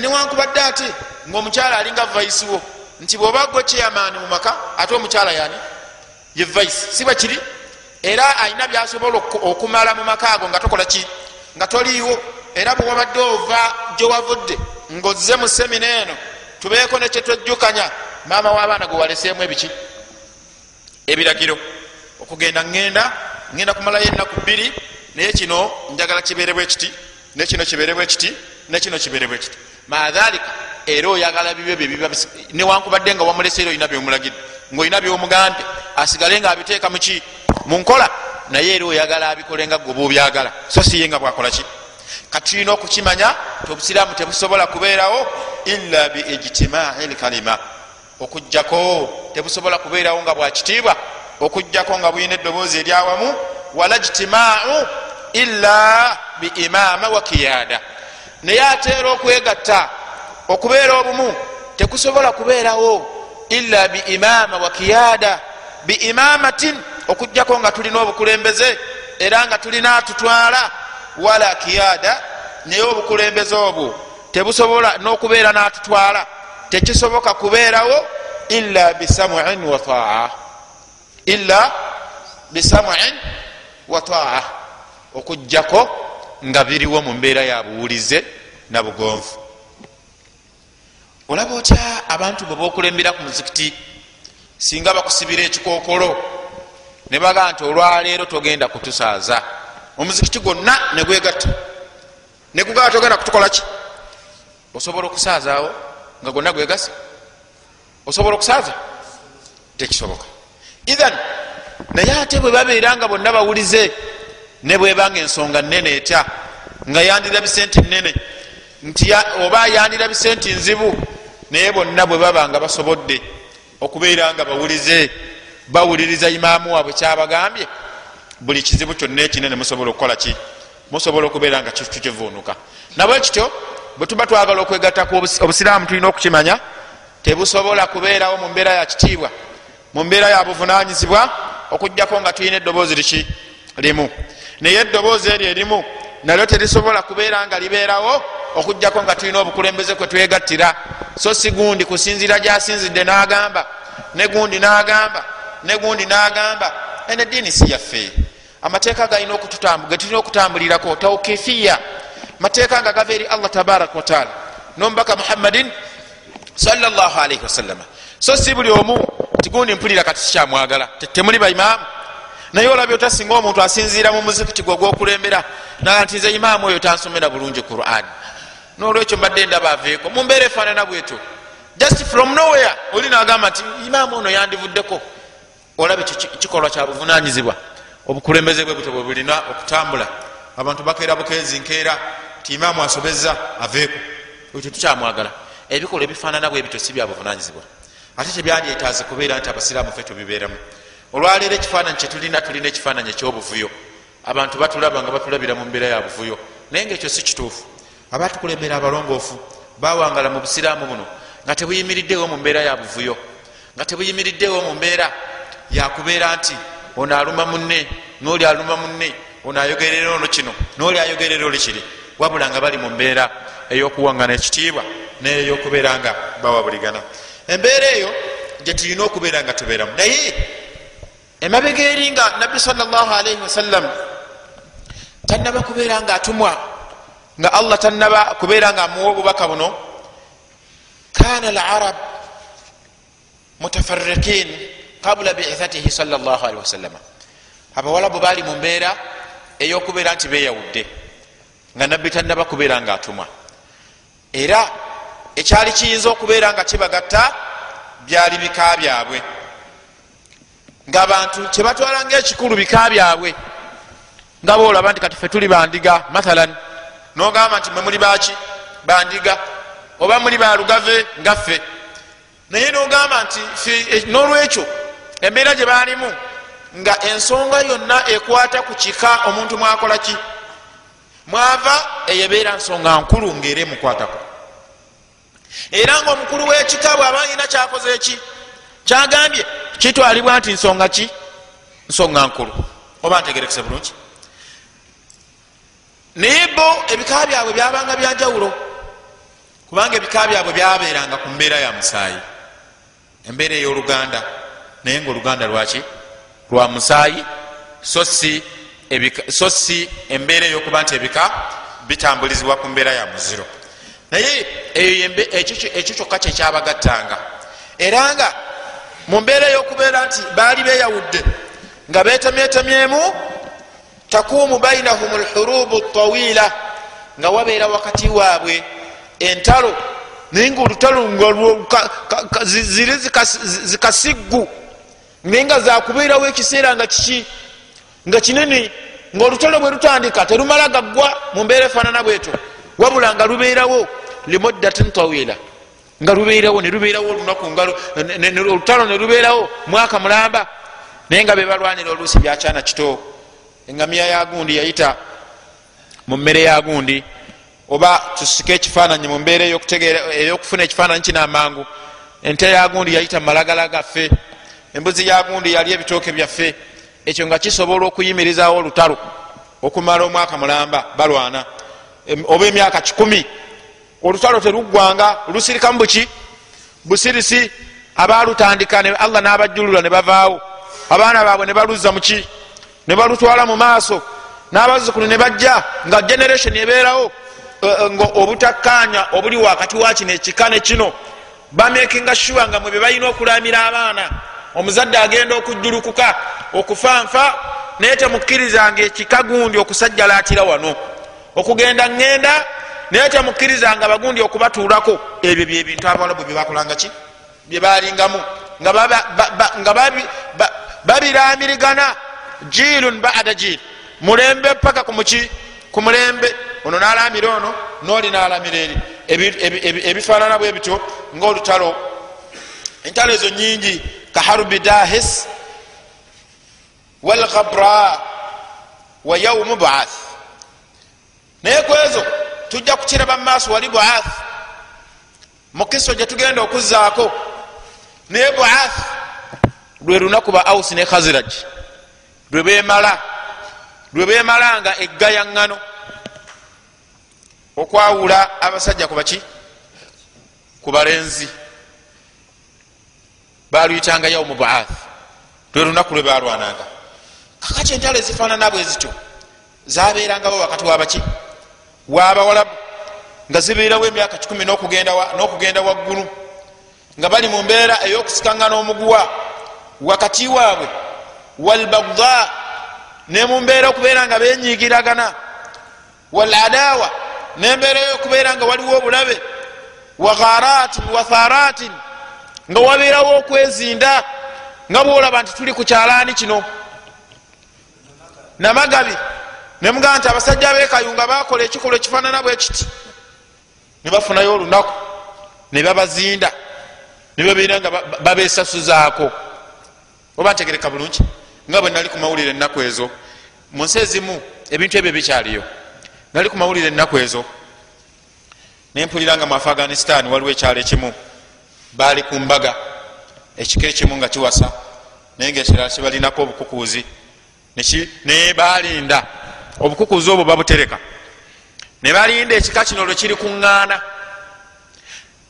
newankubadde ate ngaomukyala alinga vaisiwo nti bwoba gwe kyeyamaani mu maka ate omukyala yani? Ye vaisi siba kiri? Era alina byasobola okumala mu makaago nga tokola ki? Nga toliiwo. Era bwewabadde ova gyewavudde ngaozze mu semina eno tubeeko nekyetwejjukanya maama w'abaana gwe waleseemu ebiki? Ebiragiro. Okugenda ŋŋenda ŋŋenda kumalayo ennaku bbiri naye kino njagala kibeerebwa ekiti nekino kibeerebwa ekiti nekino kibeerebwa ekiti madhalika era oyagala bibyo byebiba newankubadde nga wamuleseera olina byomulagire ngaolina byomugambye asigale nga abiteeka muki mu nkola naye era oyagala abikole nga gwe bobyagala so siye nga bwakola ki? Katulina okukimanya ti obusiraamu tebusobola kubeerawo illa biijtimai lkalima okugjako tebusobola kubeerawo nga bwakitiibwa okugjako nga bulina eddoboozi eryawamu wala jtimau illa biimama wa kiyada naye ateera okwegatta okubeera obumu tekusobola kubeerawo illa biimama wa kiyada biimamatin okugjako nga tulina obukulembeze era nga tulina atutwala wala kiyada naye obukulembeze obwo tebusobola n'okubeera n'atutwala tekisoboka kubeerawo illa bisamuin wa taa illa bisamuin wa taa okugjako nga biriwo mu mbeera ya buwulize na bugonvu olaba otya abantu bwe bokulembera ku muzikiti? Singa bakusibira ekikokolo ne baga nti olwaleero togenda kutusaaza. Omuzikiti gwonna negwegatta negugaba togenda kutukolaki osobola okusaazaawo nga gwonna gwegasi osobola okusaaza? Tekisoboka. Ithan naye ate bwe babeera nga bonna bawulize ne bwebanga ensonga nene etya nga yandira bisenti nene nti oba yandira bisenti nzibu naye bonna bwe baba nga basobodde okubeera nga bawulize bawuliriza imaamu waabwe kyabagambye buli kizibu kyonna ekinene musobola okukola ki? Musobola okubeera nga tukivuunuka nabwe kityo bwe tuba twagala okwegattaku obusiraamu tulina okukimanya tebusobola kubeerawo mu mbeera ya kitiibwa mu mbeera ya buvunanyizibwa okugjako nga tulina eddoboozi liki? Limu. Naye eddoboozi eryo erimu nalyo terisobola kubeera nga libeerawo okugjako nga tulina obukulembeze kwe twegattira. So si gundi kusinzira gyasinzidde n'agamba ne gundi n'agamba ne gundi n'agamba. Ene eddiini si yaffe. Amateeka galina ge tulina okutambulirako taukifiya mateeka nga gava eri allah tabaraka wataala nomubaka muhammadin salllahalaihi wasallama so si buli omu tigundi mpulira kati sikyamwagala temuli baimaamu naye olabye otasinga omuntu asinziira mu muzikiti gwe ogwokulembera naga nti nze imaamu oyo tansomera bulungi quran. Nolwekyo mbadde ndaba aveeko. Mumbeera efaanana bwetyo just from nowhere oli nagamba nti imaamu ono yandivuddeko. Olabye kikolwa kya buvunanyizibwa obukulembeze bwe buto bwe bulina okutambula. Abantu bakeera bukeezi nkeera ti imaamu asobeza aveeko. Ekyo tukyamwagala. Ebikolwa ebifaanana bwe bityo si bya buvunanyizibwa ate tebyandyetaaze kubeera nti abasiraamu fe tubibeeramu olwaleero ekifaananyi kyetulina tulina ekifaananyi ekyobuvuyo. Abantu batulaba nga batulabira mu mbeera ya buvuyo. Naye ngaekyo si kituufu. Abatukulembera abalongoofu bawangala mu busiraamu buno nga tebuyimiriddewo mu mbeera ya buvuyo nga tebuyimiriddewo mu mbeera yakubeera nti ono aluma munne noli aluma munne ono ayogerera ono kino noli ayogerera oli kiri wabula nga bali mu mbeera ey'okuwangana ekitiibwa neyokubeera nga bawabuligana embeera eyo gyetulina okubeera nga tubeeramu. Naye emabega eri nga nabbi salllahalaihi wasallam tanaba kubeera nga atumwa nga allah tanaba kubeera nga amuwa obubaka buno. Kana larab mutafarikin kabula biithatihi salllahalihi wasallama abawalabu baali mu mbeera eyokubeera nti beyawudde nga nabbi tanaba kubeera nga atumwa. Era ekyali kiyinza okubeera nga kibagatta byali bika byabwe ngaabantu kyebatwala ngaekikulu bika byabwe nga boolaba nti kati fe tuli bandiga mathalan nogamba nti mwe muli baki bandiga. Oba muli balugave ngaffe naye nogamba nti nolwekyo embeera gye baalimu nga ensonga yonna ekwata ku kika omuntu mwakola ki? Mwava eyebeera nsonga nkulu ngaera emukwatako. Era nga omukulu w'ekika bw'aba yina kyakoze eki kyagambye kitwalibwa nti nsonga ki? Nsonga nkulu. Oba ntegerekese bulungi? Naye bo ebika byabwe byabanga byanjawulo kubanga ebika byabwe byabeeranga ku mbeera ya musaayi. Embeera ey'oluganda. Naye nga oluganda lwaki lwa musaayi. So si embeera ey'okuba nti ebika bitambulizibwa ku mbeera ya muziro. Naye ekyo kyokka kyekyabagattanga era nga mu mbeera ey'okubeera nti baali beyawudde nga betemyetemyemu takuumu bainahum lhurubu tawila nga wabeera wakati waabwe. Entalo naye nga olutalo ziri zikasiggu naye nga zakubeerawo ekiseera nga kiki? Nga kinene nga olutalo bwe lutandika terumala gaggwa mu mbeera efaanana bwetyo wabula nga lubeerawo limuddatin tawila nga lubeerawo nelubeerawo olunaku olutalo nelubeerawo mwaka mulamba. Naye nga bebalwanira oluusi byakyana kito engamiya ya gundi yayita mu mmere ya gundi oba tusike ekifaananyi mu mbeera eyokufuna ekifaananyi kinamangu ente ya gundi yayita mumalagala gaffe embuzi ya gundi yali ebitooke byaffe. Ekyo nga kisobola okuyimirizawo olutalo okumala omwaka mulamba balwana. Oba emyaka kikumi olutalo teruggwanga lusirikamu buki? Busirisi abalutandika allah n'abajjulula ne bavaawo. Abaana baabwe ne baluzza muki ne balutwala mu maaso. N'abazukulu ne bajja nga generation ebeerawo eh, eh, nga obutakkanya obuli wakati wa kino ekika ne kino. Bamekinga shuwa nga mwebye balina okulamira abaana. Omuzadde agenda okujjulukuka okufanfa naye temukkirizanga ekika gundi okusajjalaatira wano. Okugenda ŋŋenda naye temukkirizanga bagundi okubatuulako ebyo byebintu abawalabu byebakolanga ki? Byebalingamu nga babiramirigana jiilun bada jiil. Mulembe paka kumuki ku mulembe. Ono nalamira ono noli nalamira eri. Ebifaanana bwe bityo ngaolutalo entalo ezo nyingi kaharubi dahis walgabra wa yaumu baath. Naye kwezo tujja kukiraba mumaaso wali baath mukiso gyetugenda okuzaako naye baath lwe lunaku ba ausi ne khaziraj lwe bemala lwe bemalanga eggayaŋŋano okwawula abasajja kubaki ku balenzi. Baluyitanga yaumu baath lwe lunaku lwe balwananga kakati entalo ezifaanana bwe zityo zabeerangawo wakati wabaki wabawalabu nga zibeerawo emyaka 1 n'okugenda waggulu nga bali mu mbeera ey'okusikanga n'omuguwa wakati waabwe walbagda ne mu mbeera okubeera nga benyigiragana waladawa nembeera yokubeera nga waliwo obulabe wagharatin watharatin nga wabeerawo okwezinda nga bwolaba nti tuli ku kyalaani kino. Namagabi nemugaa nti abasajja bekayunga bakola ekikolwa ekifaanana bwe kiti. Ne bafunayo olunaku ne babazinda ne babeera nga babesasuzaako oba ntegereka bulungi? Nga bwe nali ku mawulire ennaku ezo mu nsi ezimu ebintu ebyo bikyaliyo. Nali ku mawulire ennaku ezo nempulira nga mu afghanistan waliwo ekyalo ekimu. Baali ku mbaga ekiko ekimu nga kiwasa naye nga ekirala kibalinako obukukuuzi naye balinda obukukuuzi obwo babutereka. Ne balinda ekika kino lwekiri kuŋŋaana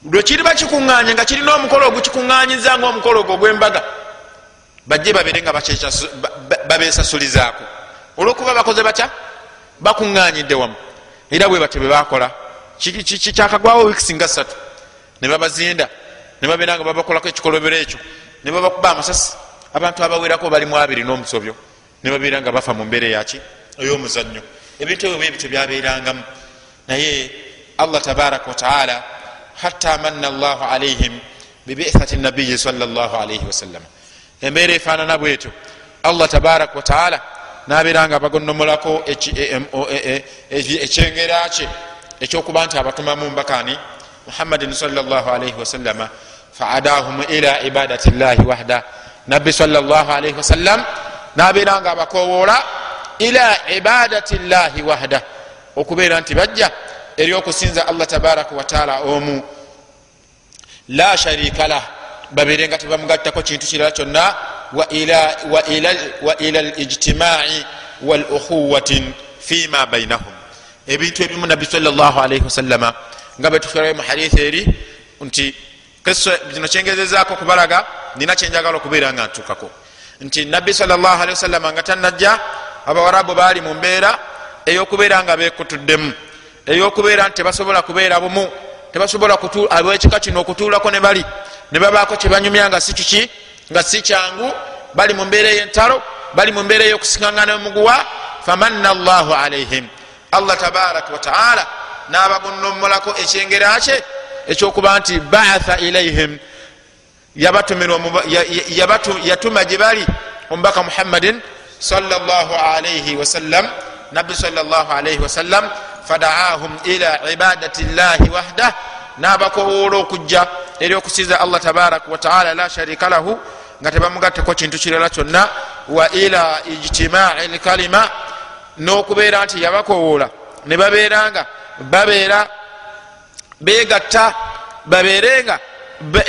lwekiriba kikuŋŋanye nga kirina omukolo ogukikuŋŋanyiza nga omukolo ogwo ogw'embaga bajje babere nga babesasulizaako olwokuba bakoze batya? Bakuŋŋanyidde wamu. Era bwe bate bwe bakola kyakagwawo wiikisi nga ssatu. Ne babazinda ne babeera nga babakolako ekikolobero ekyo ne babakuba amasasi. Abantu abawerako balimu abiri n'omusobyo ne babeera nga bafa mu mbeera eyaki ey'omuzannyo. Ebintu ebyo bwebityo byabeerangamu. Naye allah tabaraka wataala hatta manna llahu alaihim bibithati nabiyi salllah alaihi wasallama embeera efaanana bwetyo allah tabaraka wataala nabeera nga bagonomolako ekyengera kye ekyokuba nti abatumamu mbakani muhammadin salaalaihi wasallama faadahum ila ibadati llahi wahda. Nabbi salaalaihi wasallam nabeera nga abakowoola ila ibadati llahi wahda okubeera nti bajja eri okusinza allah tabaraka wataala omu. La sharika lah. Babeere nga tebamugattako kintu kirala kyonna. Wa ila lijtimai walukhuwatin fima bainahum ebintu ebimu nabbi salaalaihi wasallama nga betuferayo mu hadithi eri nti kino kyengezezaako kubalaga nina kyenjagala okubeera nga ntukako nti nabbi salaalii wasallama nga tanajja abawarabu baali mu mbeera eyokubeera nga bekutuddemu eyokubeera nti tebasobola kubeera bumu tebasobola abekika kino okutuulako ne bali ne babaako kyebanyumya nga si kiki? Nga si kyangu bali mu mbeera eyentalo bali mu mbeera eyokusikangana omuguwa famanna llahu alaihim allah tabaraka wataala nabagonomolako ekyengera kye ekyokuba nti baatha ilaihim yatuma gye bali omubaka muhammadin wasallam nabbi wasallam fadaahum ila ibadati llahi wahdah nabakowoola okujja eri okusinza allah tabaraka wataala la sharika lahu nga tebamugatteko kintu kirala kyonna wa ila ijtimai lkalima n'okubeera nti yabakowoola ne babeera nga babeera begatta babeere nga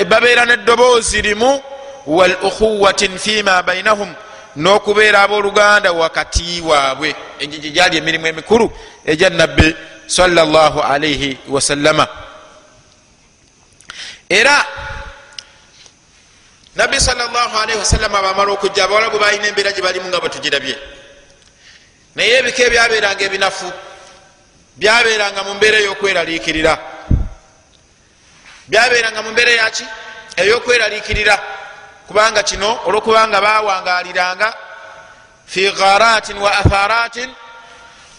babeera neddoboozi limu wal ukhuwatin fima bainahum n'okubeera abooluganda wakati waabwe. Egyo gye gyali emirimu emikulu egya nabbi sallallahu alaihi wasallama. Era nabbi salllahalaihi wasallama bamala okujja abawalabu balina embeera gye balimu nga bwetugirabye naye ebika ebyabeeranga ebinafu byabeeranga mu mbeera ey'okweraliikirira. Byabeeranga mu mbeera yaki ey'okweraliikirira kubanga kino olwokubanga bawangaliranga fi gharatin wa atharatin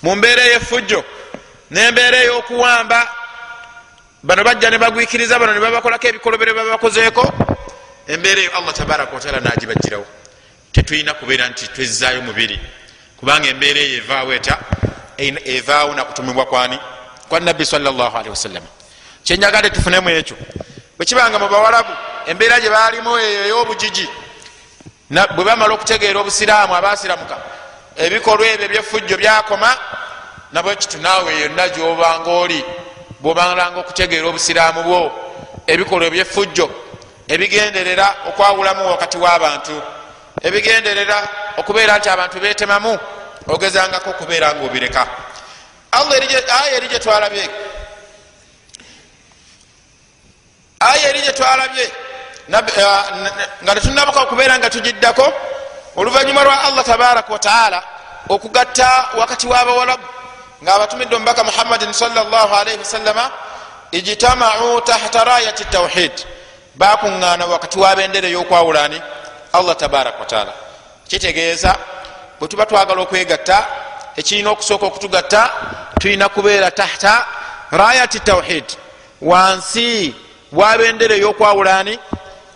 mu mbeera ey'effujjo n'embeera ey'okuwamba. Bano bajja ne bagwikiriza bano ne babakolako ebikolobero byebabakozeeko embeera eyo allah tabaraka wataala nagibajirawo tetulina kubeera nti twezzaayo mubiri kubanga embeera eyo evaawo eta? Evaawo nakutumibwa kwani? Kwa nabbi salllahalihi wasallama kyenyagadde tufunemu ekyo bwekibanga mu bawalabu embeera gye baalimu eyo ey'obujiji. Bwe bamala okutegeera obusiraamu abasiramuka ebikolwa ebyo ebyefujjo byakoma nabwekitu naawe yonna gyobanga oli bwobalanga okutegeera obusiraamu bwo. Ebikolwa ebyefujjo ebigenderera okwawulamu wakati w'abantu ebigenderera okubeera nti abantu betemamu ogezangako okubeera nga obireka aya eri gyetwalabye aya eri gyetwalabye nga tetunabuka okubeera nga tugiddako oluvanyuma lwa allah tabaraka wataala okugatta wakati w'abawalabu nga abatumidde omubaka muhammadin salaalaihi wasallama ijtamau tahta rayati tawhid bakuŋŋaana wakati wabendera ey'okwawulani allah tabaraka wataala kitegeeza bwe tuba twagala okwegatta ekirina okusooka okutugatta tulina kubeera tahta rayati tawhid wansi wabendera ey'okwawulani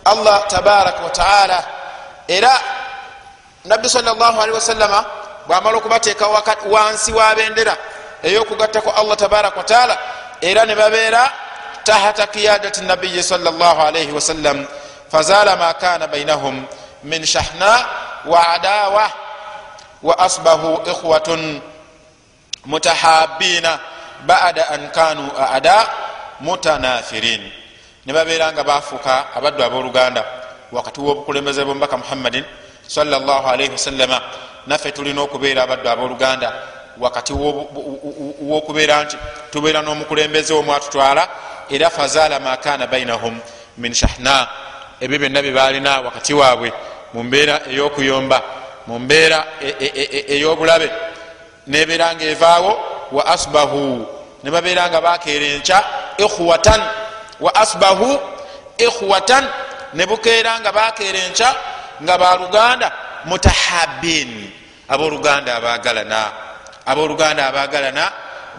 allah tabaraka wataala era nabbi salllahalihi wasallama bwamala okubateeka wansi wabendera eyokugattako allah tabaraka wataala era ne babeera tahta qiyadati nabiyi salllahalaihi wasallam fazala ma kana bainahum min shahna wa adawa wa asbahu ikhwatun mutahabina bada an kanu ada mutanafirin ne babeera nga bafuuka abaddu abooluganda wakati w'obukulembeze bwomubaka muhammadin salllahalaihi wasallama naffe tulina okubeera abaddu abooluganda wakati wokubeera nti tubeera n'omukulembeze omwatutwala era fazala makana bainahum min shahna. Ebyo byonna byebalina wakati waabwe mu mbeera ey'okuyomba mu mbeera ey'obulabe. Nebeera nga evaawo wa asbahu. Ne babeera nga bakeera enkya ikhwatan wa asbahu ikhwatan ne bukeera nga bakeera enkya nga baluganda mutahabin abooluganda abagalana abooluganda abagalana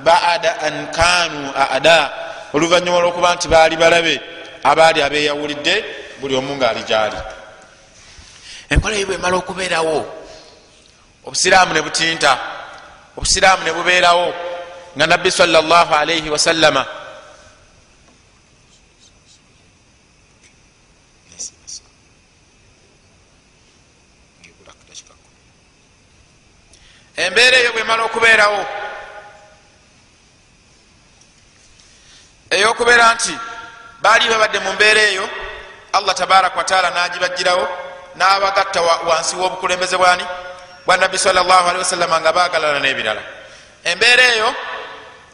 baada an kanu ada oluvanyuma lwokuba nti baali balabe abaali abeyawulidde buli omu ngaali gyali. Enkola eyo bwemala okubeerawo. Obusiraamu ne butinta obusiraamu ne bubeerawo nga nabbi salllah alaihi wasallama embeera eyo bwemala okubeerawo. Eyokubeera nti baali babadde mu mbeera eyo allah tabaraka wataala nagibagirawo n'abagatta wansi w'obukulembeze bwani? Bwa nabbi salllahalihi wasallama nga bagalana n'ebirala. Embeera eyo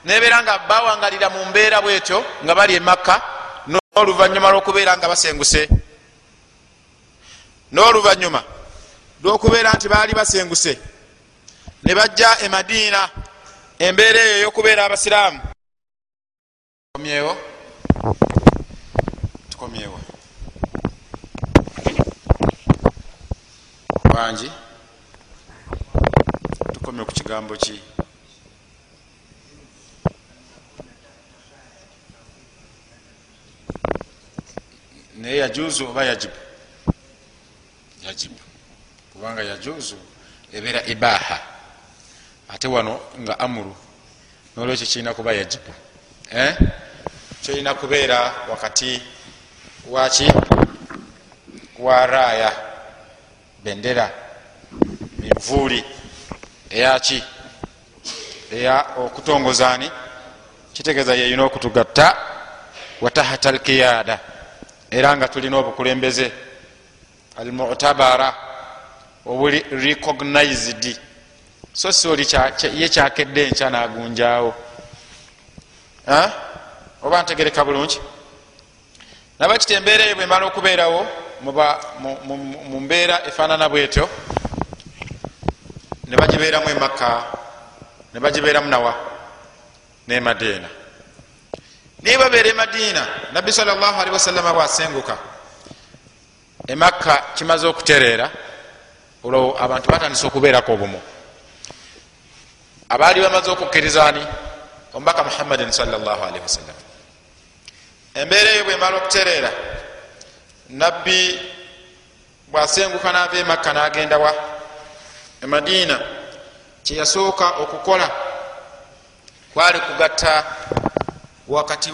nebeera nga bawangalira mu mbeera bwetyo nga bali emakka n'oluvanyuma lw'okubeera nga basenguse. N'oluvanyuma lw'okubeera nti baali basenguse ne bajja e madiina embeera eyo eyokubeera abasiraamu. Tukomyewo? Tukomyewo. Bangi? Tukomye ku kigambo ki? Naye yajuzu oba yajibu? Yajibu. Kubanga yajuzu ebeera ibaha ate wano nga amuru nolwekyo kirina kuba yajibu eh? kirina kubeera wakati waki wa raaya bendera minvuuli eyaki eya okutongozani kitegeeza yeyina okutugatta watahata alkiyada era nga tulina obukulembeze almutabara obuli recognized so si oli ye kyakedde enkya nagunjawo oba ntegereka bulungi? Nabakiti embeera eyo bwemala okubeerawo mu mbeera efaanana bwetyo ne bagibeeramu emakka ne bagibeeramu nawa ne madiina niye babeera e madiina nabbi salllahalihi wasallama bwasenguka emakka kimaze okutereera olwo abantu batandisa okubeerako obumu abaali bamaze okukkirizani omubaka muhammadin salllahalihi wasallam embeera eyo bwemala okutereera nabbi bwasenguka nava emakka nagenda wa? Emadiina kyeyasooka okukola kwali kugatta wakati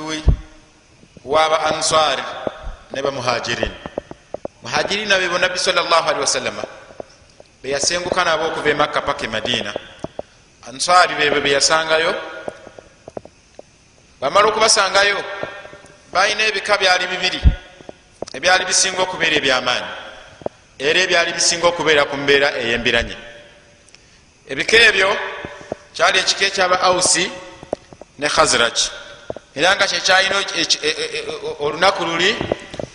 waba ansari ne bamuhajirin muhajirina bebo nabbi salli wasallama beyasenguka nabo okuva emakka paka emadiina answari bebo beyasangayo bamala okubasangayo balina ebika byali bibiri. Ebyali bisinga okubeera ebyamaanyi era ebyali bisinga okubeera ku mbeera eyembiranye. Ebika ebyo kyali ekika ekyaba ausi ne khazraj. Era nga kyekyalina e, e, e, olunaku luli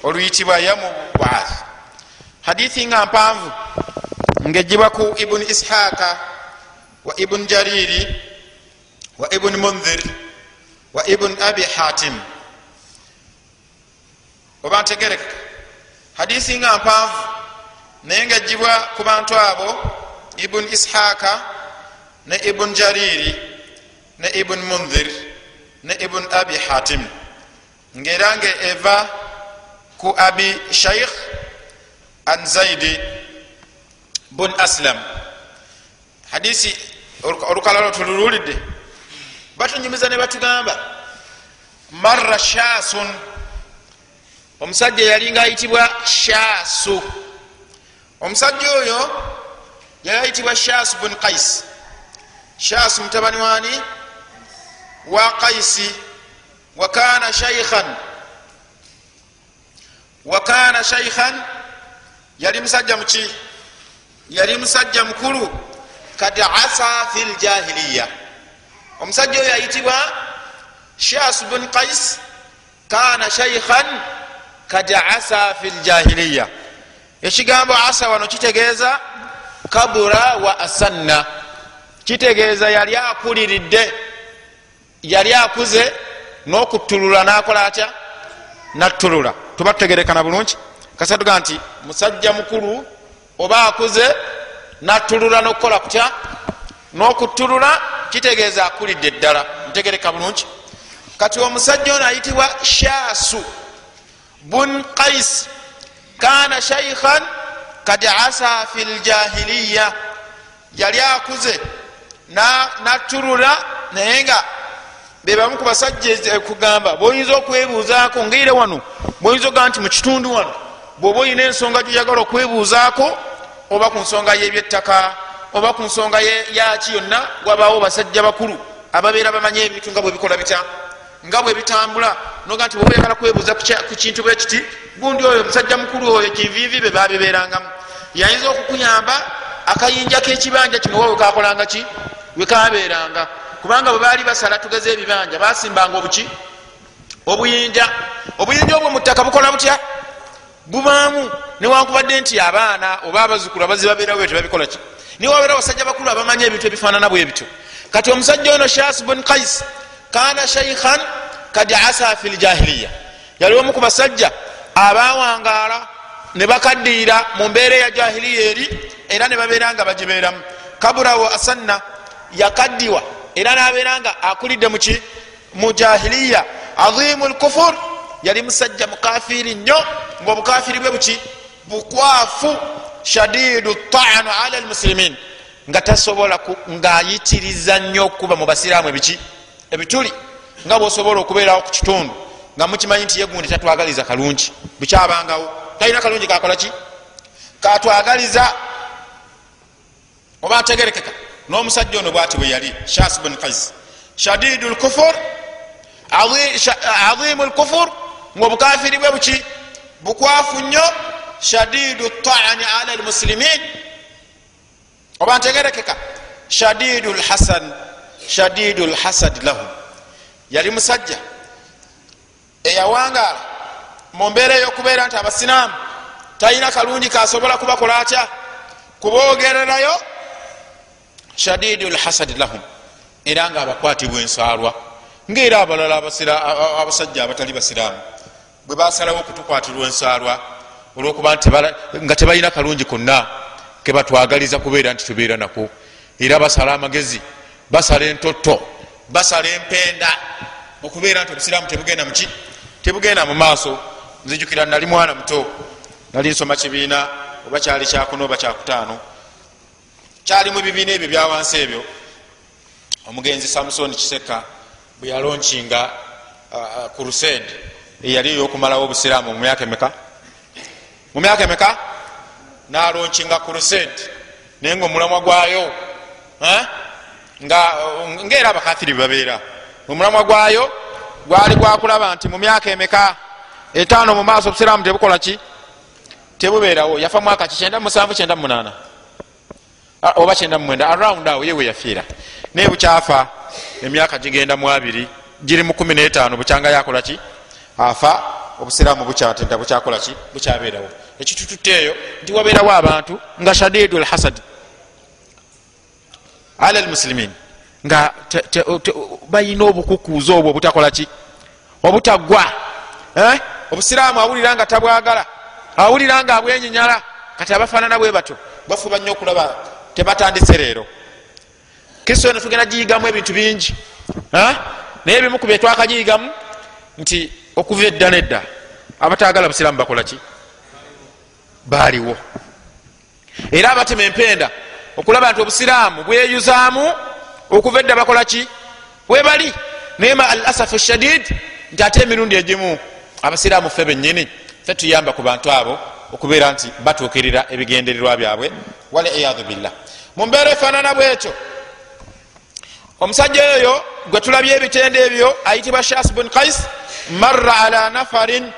oluyitibwa yamu baath hadithi nga mpanvu ngaejibwa ku ibuni ishaqa wa ibuni jariri wa ibuni munzir wa ibuni abi hatim. Oba ntegerekeka hadithi nga mpanvu naye ngaejibwa ku bantu abo ibuni ishaqa ne ibuni jariri ne ibuni munzir ne ibuni abi hatim. Ngaera nga eva ku abi shaikh an zaidi bun aslam. Hadisi olukalala tulululidde batunyumiza ne batugamba marra shasun. Omusajja yalinga ayitibwa shasu. Omusajja oyo yali ayitibwa shasu bun kais shasu mutabani wani wa kaisi wakana shaikhan wakana shaikhan yali musajja muki yali musajja mukulu kad asa fi ljahiliya omusajja oyo ayitibwa shas bun kais kana shaikhan kad asa fi ljahiliya ekigambo asa wano kitegeeza kabura wa asanna. Kitegeeza yali akuliridde yali akuze n'okutulula nakola atya? Natulula tuba tutegerekana bulungi. Kasatuga nti musajja mukulu oba akuze natulula nokukola kutya? N'okutulula kitegeeza akulidde eddala ntegereka bulungi. Kati omusajja ono ayitibwa shasu bun kais kana shaikhan kad asa fi ljahiliya yali akuze natulula naye nga bebamu ku basajja kugamba boyinza okwebuuzaako ngaire wano boyinza ogaa nti mukitundu wano bwoba oyina ensonga gyoyagala okwebuuzaako oba ku nsonga yebyettaka oba ku nsonga yaki yonna wabaawo basajja bakulu ababeera bamanye ebintu nga bwebikola bitya. Nga bwebitambula noga nti bwoba oyagala kwebuuza ku kintu bwe kiti gundi oyo musajja mukulu oyo kinvivi be babibeerangamu yayinza okukuyamba akayinja kekibanja kino wa wekakolanga ki? Wekabeeranga kubanga bwe baali basala tugeze ebibanja basimbanga obuki? Obuyinja. Obuyinja obwo muttaka bukola butya bubaamu newankubadde nti abaana oba abazukulu abazi babeerawo tebabikola ki? Niwabeera abasajja bakulu abamanyi ebintu ebifaanana bwe bityo. Kati omusajja ono shas bun kais kana shaikhan kad asa fi ljahiliya yali omu ku basajja abawangaala ne bakaddiira mu mbeera eya jahiliya eri era ne babeera nga bagibeeramu. Kaburawo asanna yakaddiwa era nabeera nga akulidde muki mu jahiliya azimu lkufur yali musajja mukafiri nnyo ngaobukafiri bwe buki? Bukwafu shadidu taanu ala lmusilimin nga tasobola ngaayitiriza nnyo okuba mu basiraamu ebiki? Ebituli. Nga bwosobola okubeerawo ku kitundu nga mukimanyi nti yegundi tatwagaliza kalungi. Bukyabangawo. Talina kalungi kakolaki katwagaliza oba ategerekeka. N'omusajja ono bwati bwe yali shas bun kais shadidu lkufur azimu lkufur ngaobukafiri bwe buki? Bukwafu nnyo shadidu taani ala lmusilimin oba ntegerekeka? Shadidu lhasan shadidu lhasad lahum yali musajja. Eyawangaala mu mbeera eyokubeera nti abasiraamu talina kalungi kasobola kubakola atya? Kuboogererayo shadidu lhasad lahum era nga abakwatibwa ensaalwa. Ngaera abalala abasajja abatali basiraamu bwe basalawo okutukwatirwa ensaalwa olwokuba nga tebalina kalungi konna kebatwagaliza kubeera nti tubeera nako. Era basala amagezi basala entotto basala empenda. Okubeera nti obusiraamu tebugenda muki tebugenda mu maaso. Nzijukira nali mwana muto nali nsoma kibiina oba kyali kyakuna oba kyakutaano. Kyalimu ebibiina ebyo byawansi ebyo omugenzi samusoni kiseka bwe yalonkinga crusade eyali eyokumalawo obusiraamu mu myaka emeka? Mu myaka emeka? Nalonkinga crusade naye nga omulamwa gwayo ngaera abakathiri babeera. Omulamwa gwayo gwali gwakulaba nti mu myaka emeka etaano mu maaso obusiraamu tebukola ki? Tebubeerawo. Yafa mwaka ki? Kyenda musanvu kyenda munaana. Oba kyenda mumwenda around awo yewe yafiira. Naye bukyafa emyaka gigenda mu abiri giri mu kumi n'etaano bukyanga yakola ki afa obusiraamu bukyatenta bukyakola ki? Bukyabeerawo. Ekitututte eyo nti wabeerawo abantu nga shadidu lhasad ala lmusilimin nga bayina obukukuuza obwo obutakola ki? Obutaggwa obusiraamu awulira nga tabwagala awulira nga abwenyinyala kati abafaanana bwe batyo bafuba nnyo okulaba tebatandise leero. Kristo eno tugenda giyigamu ebintu bingi naye ebimu ku byetwakagiyigamu nti okuva edda nedda abatagala busiraamu bakola ki? Baaliwo. Era abatema empenda okulaba nti obusiraamu bweyuzaamu okuva edda bakola ki? Webali naye ma al asafu shadid nti ate emirundi egimu abasiraamu ffe bennyini fe tuyamba ku bantu abo okubeera nti batuukirira ebigendererwa byabwe waliyadu billah. Mu mbeera efaanana bwekyo omusajja oyo gwe tulabye ebitende ebyo ayitibwa shas bun kais marra ala nafarin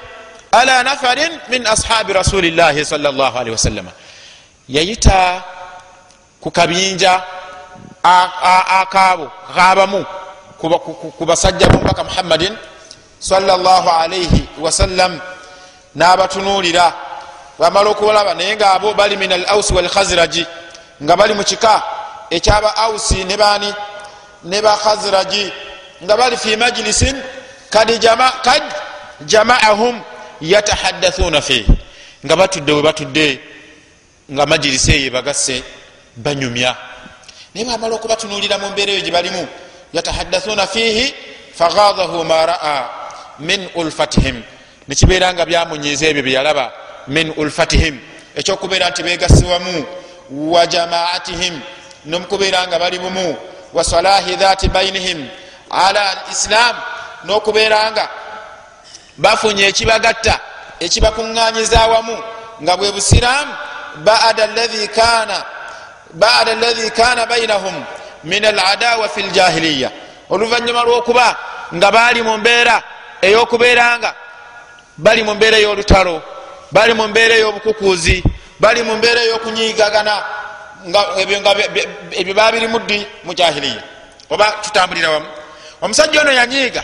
ala nafarin min ashabi rasulillahi salllahalihi wasallama yayita ku kabinja akaabo kaabamu ku basajja bumubaka muhammadin salllahalihi wasallam n'abatunuulira. Bamala okubalaba naye nga abo bali min al ausi walkhaziraji nga bali mu kika ekyaba ausi ne baani ne bakhaziraji nga bali fi majlisin kad jamaahum yatahaddathuna fi. Nga batudde we batudde nga majilisi eyo ebagasse banyumya. Naye bamala okubatunuulira mu mbeera eyo gye balimu yatahaddathuna fihi faghadahu ma raa min ulfatihim. Nekibeera nga byamunyiza ebyo byeyalaba min ulfatihim. Ekyokubeera nti begasiwamu wa jamaatihim. Nomukubeera nga bali bumu wa salahi dhati bainihim ala islam nokubeera nga bafunye ekibagatta ekibakuŋŋanyiza awamu nga bwe busiraamu bada ladhi kana bainahum min aladawa fi ljahiliya oluvanyuma lwokuba nga bali mu mbeera eyokubeera nga bali mu mbeera ey'olutalo bali mu mbeera ey'obukukuuzi bali mu mbeera ey'okunyigagana ebyo babirimu ddi mu jahiliya. Oba tutambulira wamu. Omusajja ono yanyiiga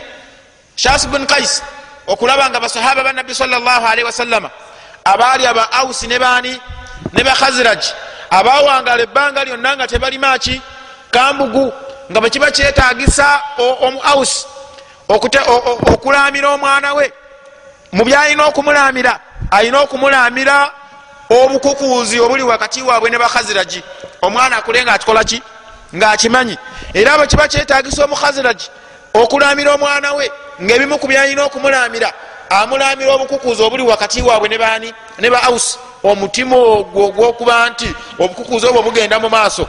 shas bun kais okulaba nga basahaba banabbi salllahalihi wasallama abaali aba ausi ne baani ne bakhaziraj abawangala ebbanga lyonna nga tebalimaki kambugu nga bwekiba kyetagisa omu ausi okulamira omwana we. Mu byalina okumulamira alina okumulamira obukukuuzi obuli wakati waabwe ne bakhaziragi omwana akule nga akikola ki? Ngaakimanyi era bwe kiba kyetagisa omukhaziragi okulamira omwana we ngaebimu ku byalina okumulamira amulamira obukukuuzi obuli wakati waabwe ne baani? Ne ba aus omutima ogwo ogwokuba nti obukukuuzi obwo bugenda mu maaso.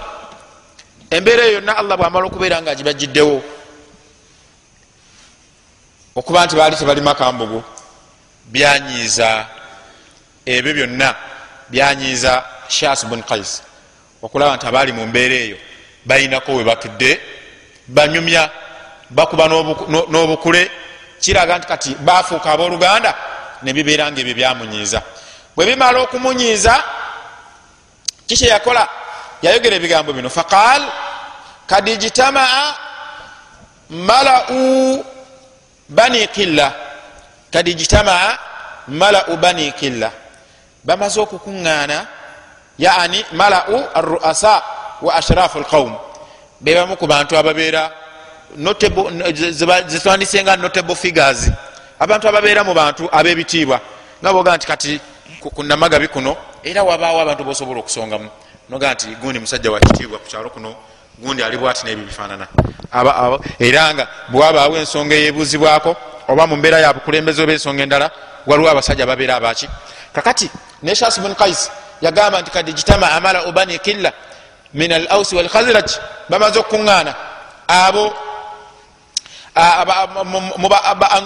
Embeera eyo yonna allah bwamala okubeera nga agibajjiddewo okuba nti baali tebalima kambugu byanyiiza ebyo byonna byanyiiza shas bun kais okulaba nti abaali mu mbeera eyo balinako we batudde banyumya bakuba n'obukule kiraga nti kati bafuuka abooluganda nebibeera nga ebyo byamunyiiza. Bwe bimala okumunyiiza kiki yakola? Yayogera ebigambo bino. Faqal kad ijtamaa malau bani qilla. Kad ijtamaa malau bani qilla bamaze okukuŋŋaana yani malau aruasa wa ashrafu lqaum bebamu ku bantu ababeera zetwandisenga notable figures. Abantu ababeera mu bantu ab'ebitiibwa. Nga boga nti kati kunamagabi kuno era wabaawo abantu bosobola okusongamu. Noga nti gundi musajja wa kitiibwa ku kyalo kuno gundi ali bwati nebyo bifaanana era nga bwabaawo ensonga eyebuuzibwako oba mu mbeera ya bukulembeze oba ensonga endala waliwo abasajja babeera abaki kakati neshas bun kais yagamba nti kadi jitama amala ubani killa min al ausi walkhaziraj bamaze okukuŋŋaana. Abo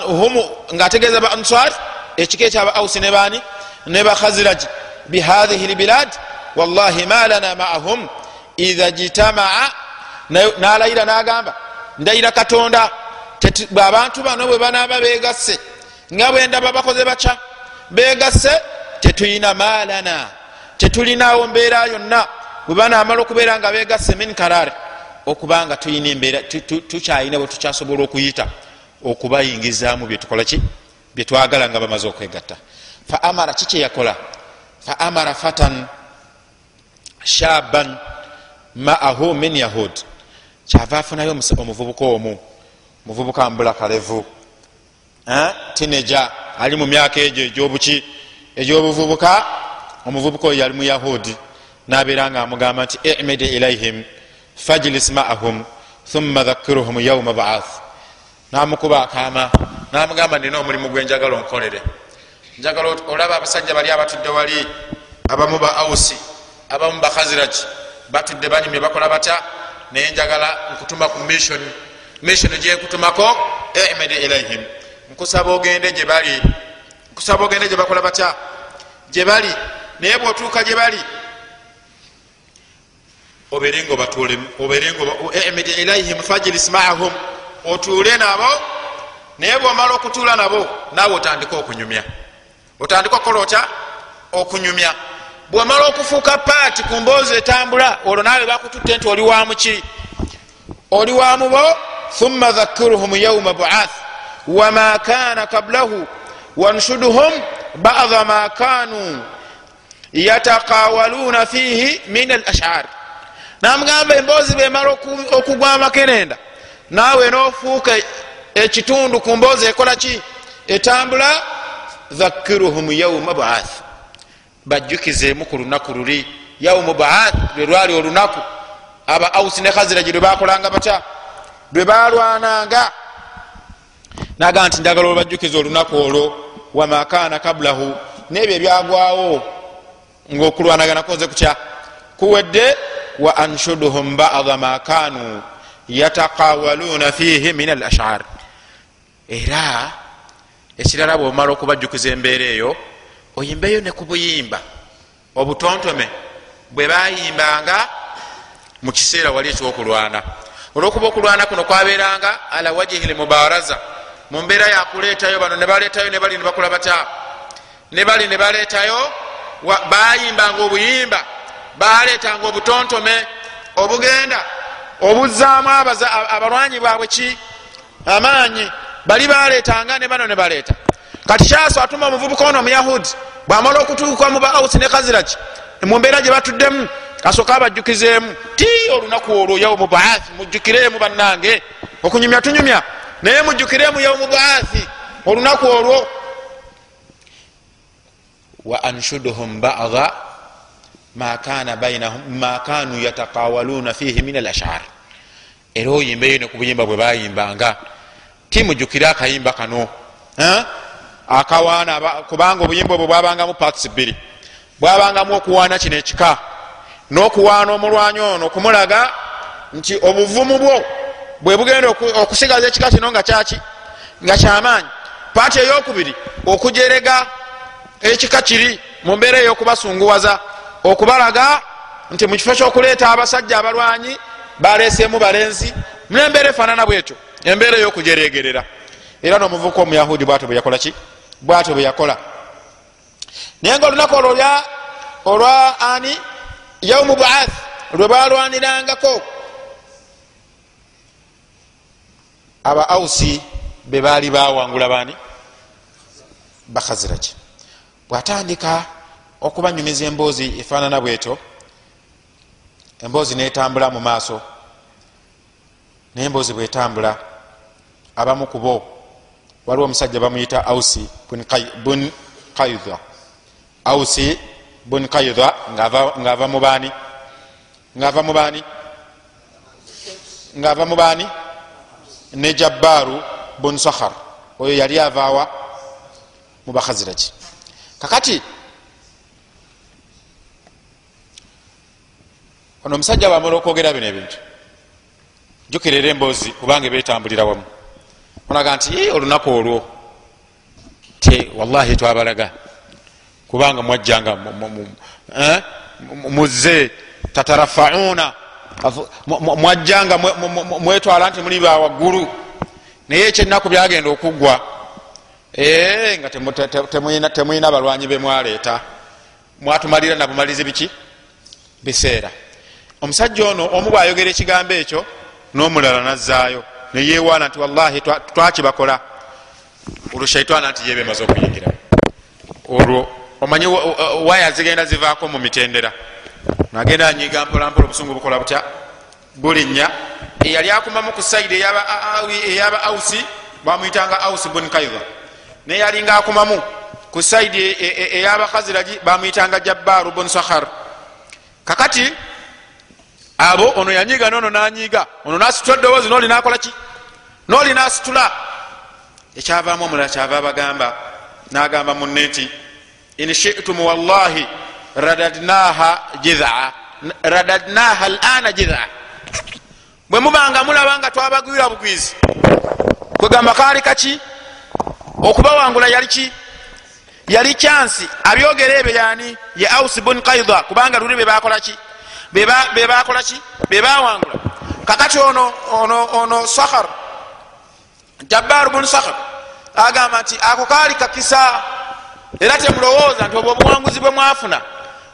humu ngaategeeza ba answar ekika ekyaba ausi ne baani ne bakhaziraj bihathihi lbilad wallahi ma lana maahum idha jitamaa nalayira nagamba ndayira katonda abantu bano bwe banaba begasse nga bwendaba bakoze baca begasse tetulina malana tetulinawo mbeera yonna. Bwe banamala okubeera nga begasse min karare okubanga tulina embeera tukyalina bwe tukyasobola okuyita okubayingizaamu byetukolaki byetwagala nga bamaze okwegatta. Fa amara kikyeyakola fa amara fatan shaban maahu min yahud. Kyava afunayo omuvubuka omu muvubuka mbula kalevu tineja ali mu myaka egyo egyobuki egyobuvubuka omuvubuka oyo yali mu yahudi nabeera nga amugamba nti imid ilaihim fajlis maahum thumma dhakiruhum yauma baath. Namukuba akama namugamba nina omulimu gwenjagala onkolere. Njagala olaba abasajja bali abatudde wali abamu ba ausi abamu bakhaziraki batudde banyumye bakola batya? Naye njagala nkutuma ku mission. Mission gyenkutumako imid ilaihim nkusaba ogende gyebali nkusaba ogende gyebakola batya? Gyebali naye bwotuuka gyebali oberenga obatulemu oberengaimid ilaihim fajlis maahum otuule nabo naye bwomala okutuula nabo naawe otandika okunyumya. Otandika okukola otya? Okunyumya. Bwomala okufuuka paati ku mboozi etambula olwo naawe bakututte nti oli wamuki oli wamubo thumma dhakiruhum yauma buath wama kana kablahu wanshuduhum bada ma kanu yatakawaluna fihi min al ashar namugamba emboozi bemala okugwa amakerenda naawe nofuuka ekitundu ku mboozi ekola ki? Etambula dhakiruhum yauma buath bajjukizeemu ku lunaku luli. Yaumu baath lwe lwali olunaku. Aba ausi ne khaziragi lwe bakolanga batya? Lwe balwananga naga nti njagala olubajjukiza olunaku olwo wamakana kablahu. Nebyo ebyagwawo ngaokulwanagana koze kutya kuwedde wa anshuduhum bada ma kanu yatakawaluna fihi min al ashar era ekirala bwomala okubajjukiza embeera eyo oyimbeyo ne kubuyimba obutontome bwe bayimbanga mu kiseera wali ekyokulwana olwokuba okulwana kuno kwaberanga ala wajihi lmubaraza mu mbeera yakuleetayo bano nebaletayo nebali nebakola bata nebali nebaletayo bayimbanga obuyimba baletanga obutontome obugenda obuzaamu abalwanyi bwabwe ki? Amaanyi bali baletanga ne bano nebaleeta kati kyaso atuma omuvubuka ono omuyahudi bwamala okutuuka mu ba ausi ne kaziraki mumbeera gye batuddemu asooka abajjukizeemu ti olunaku olwo yaumu baathi mujjukiremu bannange okunyumya tunyumya naye mujjukiremu yaumu baathi olunaku olwo. Wa anshuduhum bada ma kanu yatakawaluna fihi min al ashar era oyimbeyo ne kubuyimba bwe bayimbanga ti mujjukire akayimba kano? Akawaana kubanga obuyimba obwo bwabangamu pats bbiri. Bwabangamu okuwaana kino ekika n'okuwaana omulwanyi ono okumulaga nti obuvumu bwo bwe bugenda okusigaza ekika kino nga kyaki? Nga kyamaanyi? Paati eyokubiri okujerega ekika kiri mu mbeera ey'okubasunguwaza okubalaga nti mu kifo ky'okuleeta abasajja abalwanyi baleeseemu balenzi nembeera efaanana bwetyo embeera ey'okujeregerera era nomuvuka omuyahudi bwatyo bwe yakola ki? Bwatyo bwe yakola. Naye nga olunaku olwo olwa ani? Yaumu baath lwe balwanirangako aba ausi be baali bawangula baani? Bakhaziraki bwatandika okubanyumiza emboozi efaanana bweto emboozi netambula mu maaso naye emboozi bwetambula abamu kubo waliwo omusajja bamuyita ausi bun kaidha ausi bun kaidha ngaava mubaani ngaava mubaani ngaava mubaani ne jabbaru bun sahar oyo yali avaawa mubakhaziraki kakati ono omusajja bamala okwogera bino ebintu jukirera emboozi kubanga betambulira wamu. Olaga nti olunaku olwo te wallahi twabalaga kubanga mwajjanga eh? muze tatarafauna mwajjanga mwetwala nti muli bawaggulu naye ekyennaku byagenda okuggwa eh, nga temuyina balwanyi bemwaleeta mwatumalira nabumalizi biki? Biseera. Omusajja ono omu bwayogera ekigambo ekyo n'omulala nazaayo neyewaana nti wallahi twakibakola olwo shaitaana nti yebemaze okuyingira. Olwo omanyi waya zigenda zivaako mu mitendera nagenda anyiga mpolampola obusungu bukola butya? Bulinnya eyali akumamu ku saidi eyaba ausi bamwyitanga ausi bun kaidha neyalinga akumamu ku saidi e, e, eyabakaziragi bamwyitanga jabbaru bun sahar kakati abo ono yanyiga nono nanyiga. Ono nasitula eddoboozi noli nakolaki noli nasitula. Ekyavaamu omulala kyava abagamba. Nagamba munne nti in shitum wallahi radadnaha jidhaa radadnaha lana jidhaa bwe mubanga mulaba nga twabagwira bugwizi kwegamba kaali kaki? Okubawangula yali ki? Yali kyansi abyogera ebyo yani ye aus bun kaida kubanga luli bebakolaki bebakolaki bebawangula kakati ono ono ono sahar jabbar bun sahar agamba nti ako kaali kakisa era temulowooza nti obwo obuwanguzi bwe mwafuna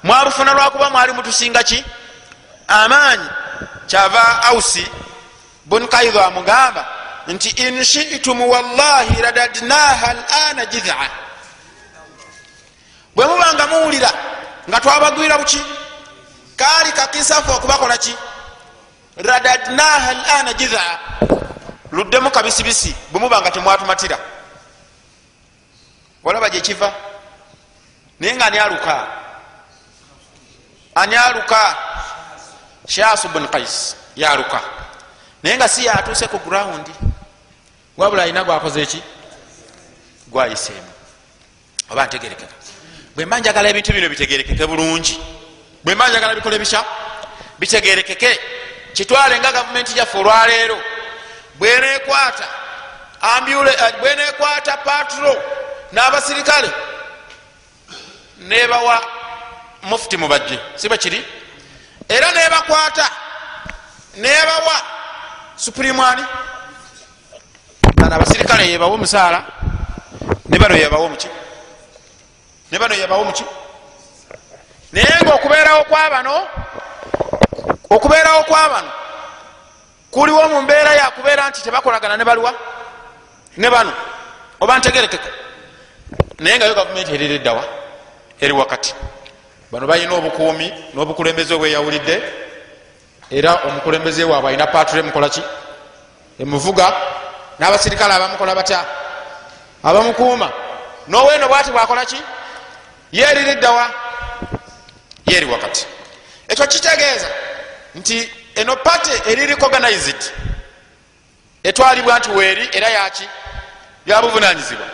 mwabufuna lwakuba mwali mutusinga ki? Amaanyi. Kyava ausi bun kaida amugamba nti inshitum wallahi radadnaha lana jidhaa bwe mubanga muwulira nga twabagwira buki? Kaali kakisafu okubakola ki? Radadnaha lana jidhaa luddemu kabisibisi bwe mubanga temwatumatira. Olaba gyekiva naye nga ani aluka ani aluka shasu bun kais yaluka naye nga si yatuuse ku grawundi wabula alina gwakoze eki? Gwayiseemu. Oba ntegerekeka. Bwemba njagala ebintu bino bitegerekeke bulungi. Bwemba njagala bikole bisha bitegerekeke. Kitwale nga gavumenti gyaffe olwaleero. Bwenekwata ambule bwenekwata patro n'abasirikale nebawa mufuti mubajje siba kiri? Era nebakwata nebawa supurimwani bano abasirikale yebawa omusaala ne bano yebawa omuki? Ne bano yebawa omuki? Naye nga okubeerawo kwabano okubeerawo kwabano kuliwo mu mbeera yakubeera nti tebakolagana ne baliwa ne bano oba ntegerekeka. Naye nga yo gavumenti erira eddawa eri wakati bano balina obukuumi n'obukulembeze obweyawulidde era omukulembeze waabwe alina pature mukolaki emuvuga n'abasirikale abamukola batya? Abamukuuma. Noweeno bwati bwakolaki yerira eddawa yeri wakati. Ekyo kitegeeza nti eno pate eri recognized. Etwalibwa nti weeri era yaki yabuvunanyizibwa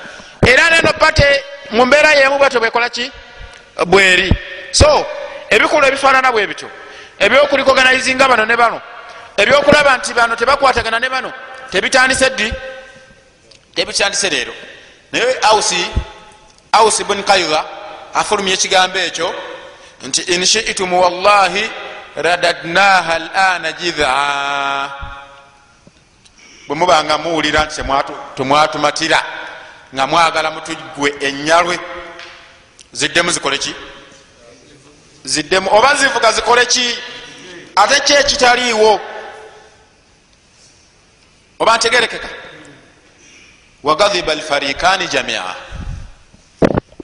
era neno pate mu mbeera yemu bwetyo bwekolaki bweri so ebikolwa ebifaanana bwe bityo. Ebyokurecognizinga bano ne bano. Ebyokulaba nti bano tebakwatagana ne bano tebitandise ddi? Tebitandise leero. Naye ausi ausi bun kaida afulumya ekigambo ekyo nti inshitum wallahi radadnaha lana jidhaa bwe mubanga muwulira nti temwatumatira nga mwagala mutugwe enyalwe ziddemu zikole ki ziddemu oba zivuga zikole ki? Ate ki ekitaliiwo? Oba ntegerekeka? Wagadhiba alfarikani jamia.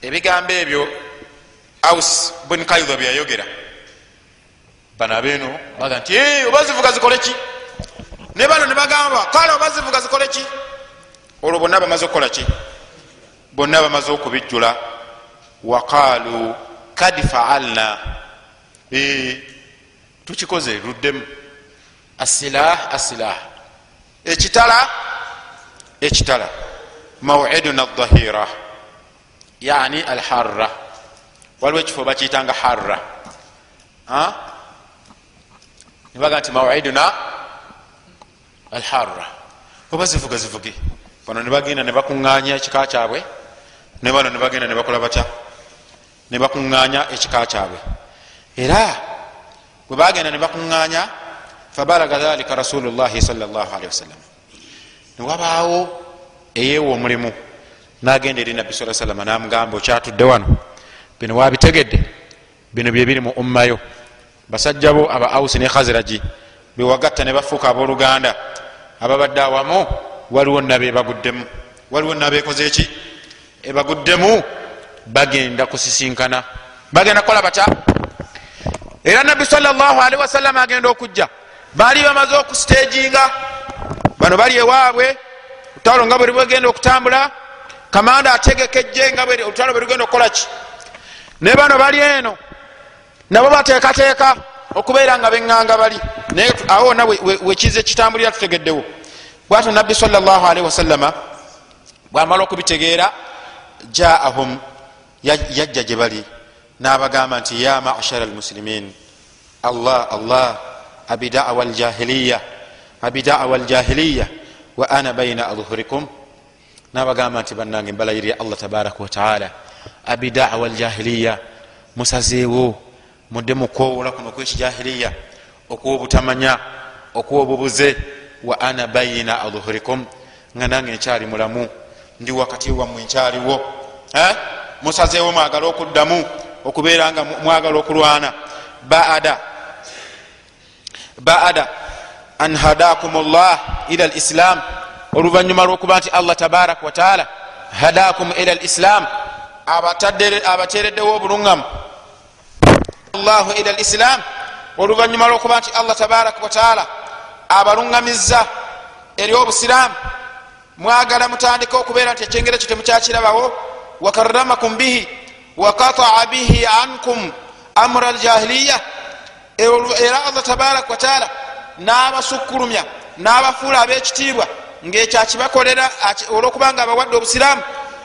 Ebigambo ebyo aus bun kaidha byayogera bano abeeno baga nti oba zivuga zikole ki? Ne bano ne bagamba kale oba zivuga zikole ki? Olwo bonna bamaze okukola ki? Bonna bamaze okubijjula. Waqalu kad faalna. Tukikoze luddemu asilah asilah. Ekitala ekitala mawiduna dhahira yani alharra. Waliwo ekifo bakiyitanga harra. Nibaga nti mawiduna alharra. Oba zivuga zivuge. Bano nebagenda nebakuŋŋanya ekika kyabwe ne bano nebagenda nebakola batya ne bakuŋŋaanya ekika kyabwe. Era bwe bagenda ne bakuŋŋaanya fabalaga dhalika rasulullahi salllah alihi wasallam newabaawo eyeewa omulimu nagenda eri nabbi saa salama namugamba okyatudde wano? Bino wabitegedde bino byebiri mu ummayo? Basajja bo aba ausi ne khaziraji bewagatta ne bafuuka abooluganda. Ababadde awamu waliwo nabebaguddemu waliwo nabekozeeki ebaguddemu bagenda kusisinkana. Bagenda kukola batya? Era nabbi salllahalihi wasallama agenda okujja. Baali bamaze okusitejinga bano bali ewaabwe. Olutalo nga bwe lubwegenda okutambula kamanda ategekejje nga olutalo bwe lugenda okukolaki ne bano bali eno. Nabo bateekateeka okubeera nga beŋŋanga bali. Naye awo wona wekiza ekitambulira tutegeddewo. Bwato nabbi salllahalihi wasallama bwamala okubitegeera jaahum yajja gye bali. N'abagamba nti ya mashara almusilimin allah allah abidawa aljahiliya abidawa aljahiliya wa ana baina adhurikum n'abagamba nti bannange mbalayirire allah tabaraka wataala abidawa aljahiliya musazeewo mudde mukwowola kuno kwekijahiliya okuwa obutamanya okuwa obubuze wa ana baina adhurikum nga nange nkyali mulamu ndi wakati wammwe nkyaliwo musazeewo mwagala okuddamu okubeera nga mwagala okulwana. Baada. Baada. An hadakum llah ila lislam oluvanyuma lwokuba nti allah tabaraka wataala hadakum ila lislam abatereddewo obuluŋgamu llahu ila lislam oluvanyuma lwokuba nti allah tabaraka wataala abaluŋŋamizza eri obusiraamu. Mwagala mutandike okubeera nti ekyengero kyo temukyakirabawo wakaramakum bihi wakataa bihi ankum amra aljahiliya era allah tabaraka wataala n'abasukkulumya n'abafuula ab'ekitiibwa ngaekyakibakolera olwokubanga abawadde obusiraamu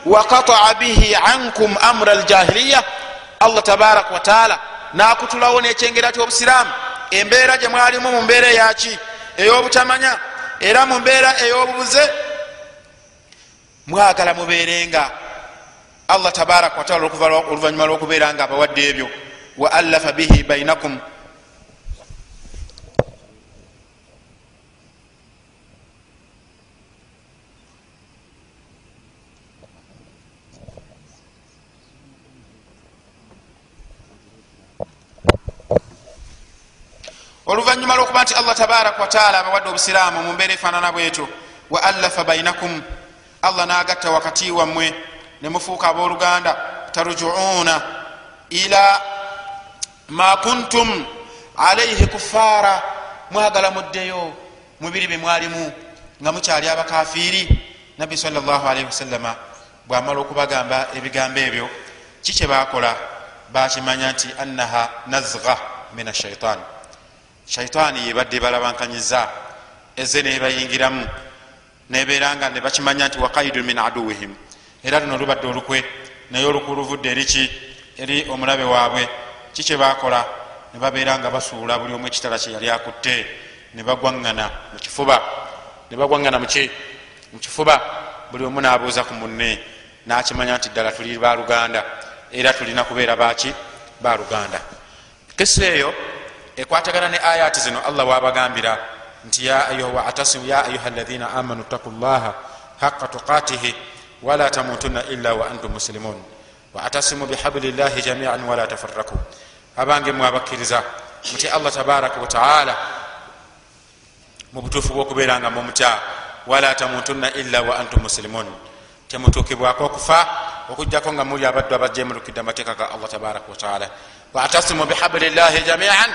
wakataa bihi ankum amra aljahiliya allah tabaraka wataala n'akutulawo n'ekyengera ky'obusiraamu embeera gye mwalimu mu mbeera eyaki ey'obutamanya era mu mbeera ey'obubuze mwagala mubeerenga allah tabaraka wataala oluvanyuma lwokubeera nga abawadde ebyo. Wa allafa bihi bainakum oluvanyuma lwokuba nti allah tabaraka wataala abawadde obusiraamu mu mbeera efaanana bwetyo. Wa allafa bainakum allah nagatta wakati wammwe nemufuuka abooluganda tarujuuna ila ma kuntum alaihi kufaara mwagala muddeyo mubiri bemwalimu nga mukyali abakafiiri. Nabbi salllahalihi wasallama bwamala okubagamba ebigambo ebyo kikye bakola bakimanya nti annaha nazga min ashaitan shaitaani yebadde balabankanyiza eze nebayingiramu nebeera nga nebakimanya nti wakaidun min aduwihim era luno lubadde olukwe naye olukwe oluvudde eriki eri omulabe waabwe. Kikye bakola nebabeera nga basuula buli omu ekitala kye yali akutte. Nebagwaŋŋana mukifuba nebagwaŋŋana muki mukifuba buli omu nabuuza ku munne nakimanya nti ddala tuli baluganda era tulina kubeera baki baluganda kesi eyo ekwatagana ne ayati zino allah wabagambira nti ya ayuha ladhina amanu taku llaha haqa tuqatihi wala tamutunna illa wa antum muslimun waatasimu bihabli llahi jamian wala tafaraku abange mwabakkiriza muti allah tabaraka wataala mu butuufu bwokubeera nga mumutya wala tamutunna illa wa antum muslimun temutuukibwako okufa okujjako nga muli abaddu abajemulukidde amateeka ga allah tabaraka wataala waatasimu bihabli llahi jamian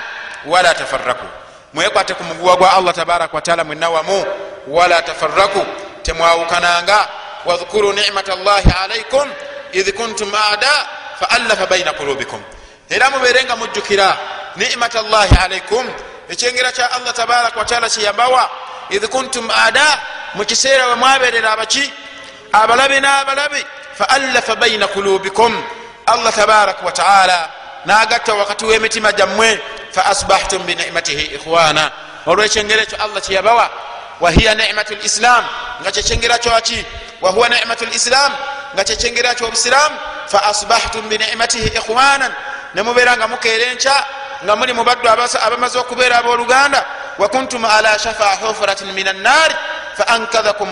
wala tafaraku mwekwate ku muguwa gwa allah tabaraka wataala mwenna wamu wala tafaraku temwawukananga wadhkuru nicmat llahi alaikum idh kuntum ada faallafa baina kulubikum era mubeerenga mujjukira nimat llahi alaikum ekyengera kya allah tabaraka wataala kyeyambawa idh kuntum ada mukiseera we mwaberera abaki abalabi n'abalabi faallafa baina kulubikum allah tabaraka wataala nagatta wakati w'emitima gyammwe faasbahtum binicmatihi ikhwana olwekyengera ekyo allah kyeyabawa wahiya nicmatu lislam nga kyekyengera kyaki wahuwa nicmatu lislam nga kyekyengera kyobusiramu fa asbahtum binicmatihi ikhwanan nemubeera nga mukeera enkya nga muli mubaddu abamaze okubeera abooluganda wakuntum ala shafa hufratin min annaari fa ankadhakum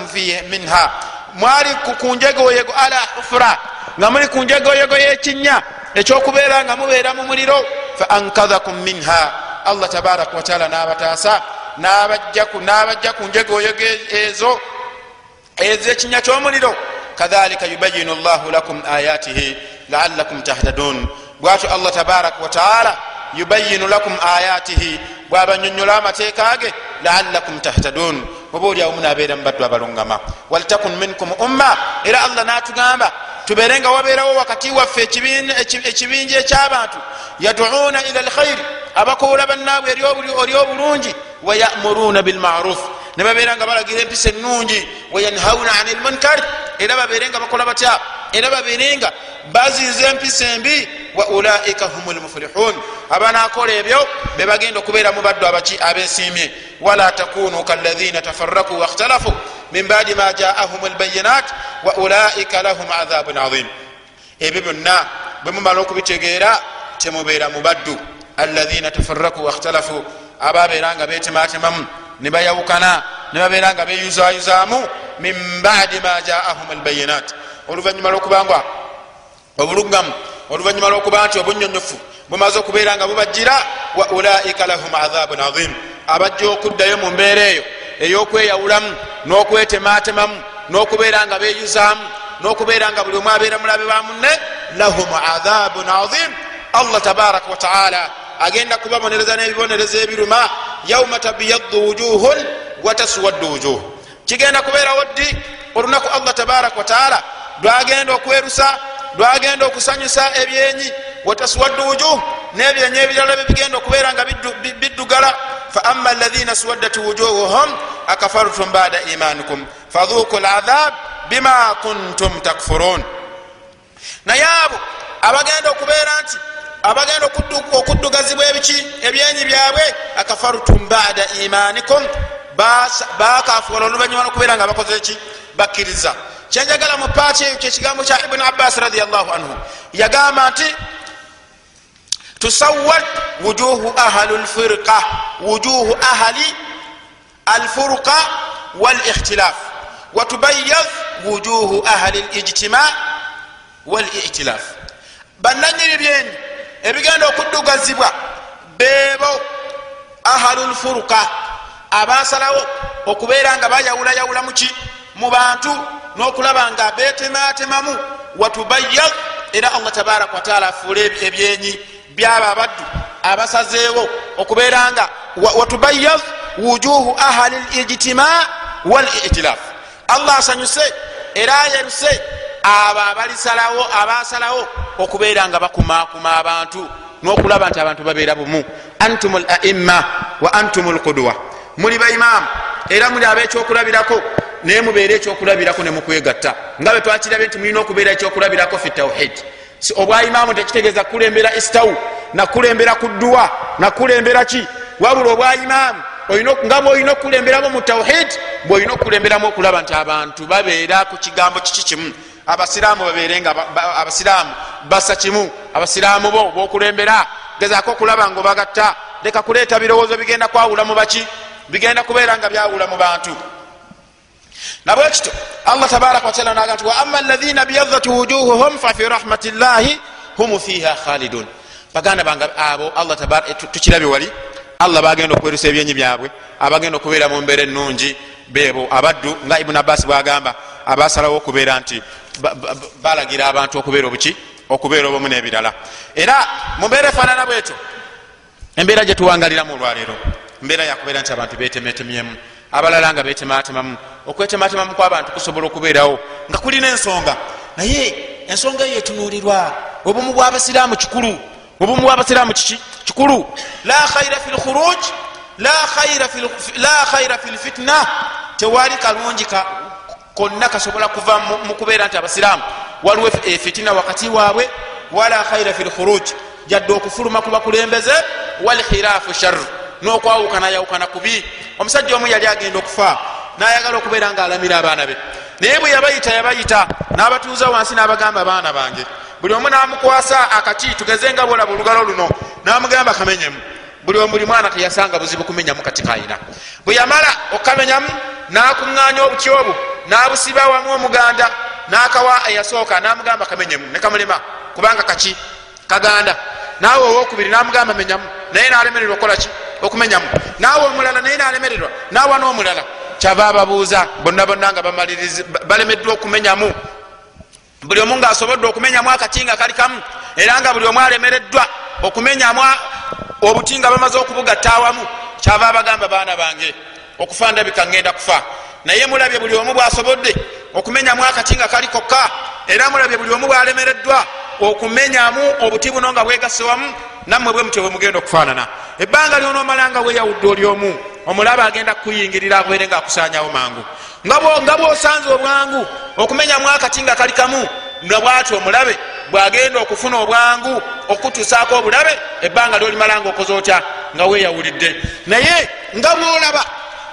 minha. Mwali kunjegoyego ala hufra nga muli kunjegoyego yekinya ekyokubeera nga mubeera mu muliro fa ankadhakum minha. Allah tabaraka wataala nabataasa nabajja kunjegoyego ezo ezekinya kyomuliro. Kadhalika yubayinu llahu lakum ayatihi laalakum tahtadun. Bwatyo allah tabaraka wataala yubayinu lakum ayatihi bwabanyonyola amateeka ge laalakum tahtadun. Oba oliawo munabeera mubaddu abalungama. Waltakun minkum umma era allah natugamba tubeere nga wabeerawo wakati waffe ekibinja ekyabantu. Yaduuna ila lkhairi abakoola bannaabwe eri obulungi wayamuruna bilmaruf ne babeera nga balagira empisa ennungi wayanhauna ani lmunkar era babeere nga bakola batya? Era babeere nga baziza empisa embi wa ulaika hum lmuflihun abanakola ebyo bebagenda okubeera mu baddu abaki abesiimye wala takunu kalahina tafaraku wakhtalafu min badi ma jaahum lbayinat wa ulaika lahum adhabun azim ebyo byonna bwe mumala okubitegeera temubeera mu baddu. Alahina tafaraku wakhtalafu ababeera nga betematemamu nebayawukana nebabeera nga beyuzayuzamu min badi ma jaahum albayinat. Oluvanyuma lwokubanga obulugamu oluvanyuma lwokuba nti obunyonyofu bumaze okubeera nga bubajira wa ulaika lahum adhabun azim abajja okuddayo mu mbeera eyo eyokweyawulamu n'okwetematemamu n'okubeera nga beyuzaamu n'okubeera nga buli omu abeera mulabe ba munne lahum adhabun azim allah tabaraka wataala agenda kubabonereza n'ebibonerezo ebiruma yauma tabiyaddu wujuhun wataswaddu wujuh. Kigenda kubeerawo ddi? Olunaku allah tabaraka wataala lwagenda okwerusa lwagenda okusanyusa ebyenyi wataswaddu wujuh nebyenyi ebirala bebigenda okubeera nga biddugala. Fa ama alaina swaddat wujuhuhum akafartum bada imanikum fadhuku ladhab bima kuntum takfurun naye abo abagenda okubeera nti abagenda okuddugazibwa ebiki ebyenyi byabwe? Akafartum bada imanikum bakafuula oluvanyuma nokubeera nga bakoze ki? Bakkiriza. Kyenjagala mu paaki eyo kyekigambo kya ibuni abbas radiallahu anhu. Yagamba nti tusawad wujuhu ahli lfirqa wujuhu ahli alfurqa walikhtilaf watubayad wujuhu ahli lijtima walitilaf bananyiri byenyi ebigenda okuddugazibwa beebo ahlu lfuruka abasalawo okubeera nga bayawulayawula muki mu bantu n'okulaba nga betematemamu watubayad era allah tabaraka wataala afuule ebyenyi byabo abaddu abasazeewo okubeera nga watubayad wujuhu ahli lijtima walitilaf allah asanyuse era ayeruse abo abalisalawo abasalawo okubeera nga bakumakuma abantu n'okulaba nti abantu babeera bumu. Antum laimma wa antum lkudwa muli baimaamu era muli abekyokulabirako naye mubeere ekyokulabirako nemukwegatta nga bwe twakirabe nti mulina okubeera ekyokulabirako fi tawhid. Obwaimaamu tekitegeeza kukulembera istawu nakukulembera ku dduwa nakukulembera ki? Wabula obwaimaamu nga bweolina okukulemberamu mu tawhid bweolina okukulemberamu okulaba nti abantu babeera ku kigambo kiki kimu abasiraamu babeerenga abasiraamu basa kimu. Abasiraamu bo bokulembera gezaako okulaba nga obagatta. Leka kuleeta birowoozo bigenda kwawula mu baki bigenda kubeera nga byawula mu bantu. Nabwekito allah tabaraka wataala naga nti waama alaina byadat wujuhuhum fafi rahmati llahi hum fiha khalidun. Baganda bange abo allah tukirabye wali allah bagenda okwerusa ebyenyi byabwe abagenda okubeera mu mbeera ennungi bebo abaddu nga ibuni abbas bwagamba abasalawo okubeera nti balagira abantu okubeera obuki okubeera obumu n'ebirala. Era mumbeera efaanana bwetyo embeera gyetuwangaliramu olwaleero mbeera yakubeera nti abantu betemetemyemu abalala nga betematemamu okwetematemamu kwabantu kusobola okubeerawo nga kulina ensonga. Naye ensonga eyo etunuulirwa obumu bwabasiraamu kikulu obumu bwabasiraamu kiki kikulu. La khaira fi lkhuruj la khaira fi lfitna tewali kalungi konna kasobola kuva mukubeera nti abasiraamu waliwo fitina wakati waabwe wala khaira fi lkhuruj jadde okufuluma ku bakulembeze walkhirafu shar nokwawukana yawukana kubi omusajja omu yali agenda okufa nayagala okubeera nga alamira abaana be. Naye bwe yabayita yabayita n'abatuuza wansi n'abagamba abaana bange. Buli omu namukwasa akati tugeze nga bwolaba olugalo luno namugamba kamenyemu. Buli omuli mwana teyasanga buzibu kumenyamu kati kayina. Bwe yamala okamenyamu nakuŋŋanya obuti obwo nabusiba wamu omuganda nakawa eyasooka namugamba kamenyemu nekamulema kubanga kaki? Kaganda. Naawe owokubiri namugamba menyamu naye nalemererwa okukolaki okumenyamu naawe omulala naye nalemererwa naawa n'omulala. Kyava ababuuza bonna bonna nga balemeddwa okumenyamu buli omu nga asobodde okumenyamu akati nga kali kamu era nga buli omu alemereddwa okumenyamu obuti nga bamaze okubugatta awamu kyava abagamba baana bange okufa ndabika ngenda kufa naye mulabye buli omu bwasobodde okumenyamu akati nga kali kokka era mulabye buli omu bwalemereddwa okumenyamu obuti buno nga bwegasewamu nammwe bwe mutyo bwe mugenda okufaanana. Ebbanga lyonoomala nga weyawudde oli omu omulaba agenda kukuyingirira abeere nga akusanyawo mangu. Nga bwosanze obwangu okumenyamu akati nga kali kamu nga bwati omulabe bwagenda okufuna obwangu okutusaako obulabe ebbanga lyolimala nga okoze otya? Nga weyawulidde naye nga bwolaba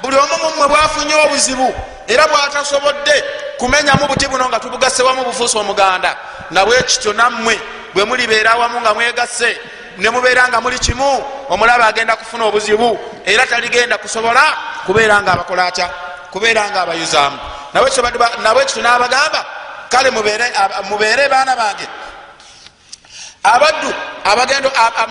buli omu mumwe bwafunye obuzibu era bwatasobodde kumenyamu buti buno nga tubugasewamu bufuusa omuganda. Nga bwekityo nammwe bwe mulibeera awamu nga mwegasse nemubeera nga muli kimu omulaba agenda kufuna obuzibu era taligenda kusobola kubeera nga abakolatya kubeera nga abayuzaamu nabwekityo nabagamba kale mubeere baana bange. Abaddu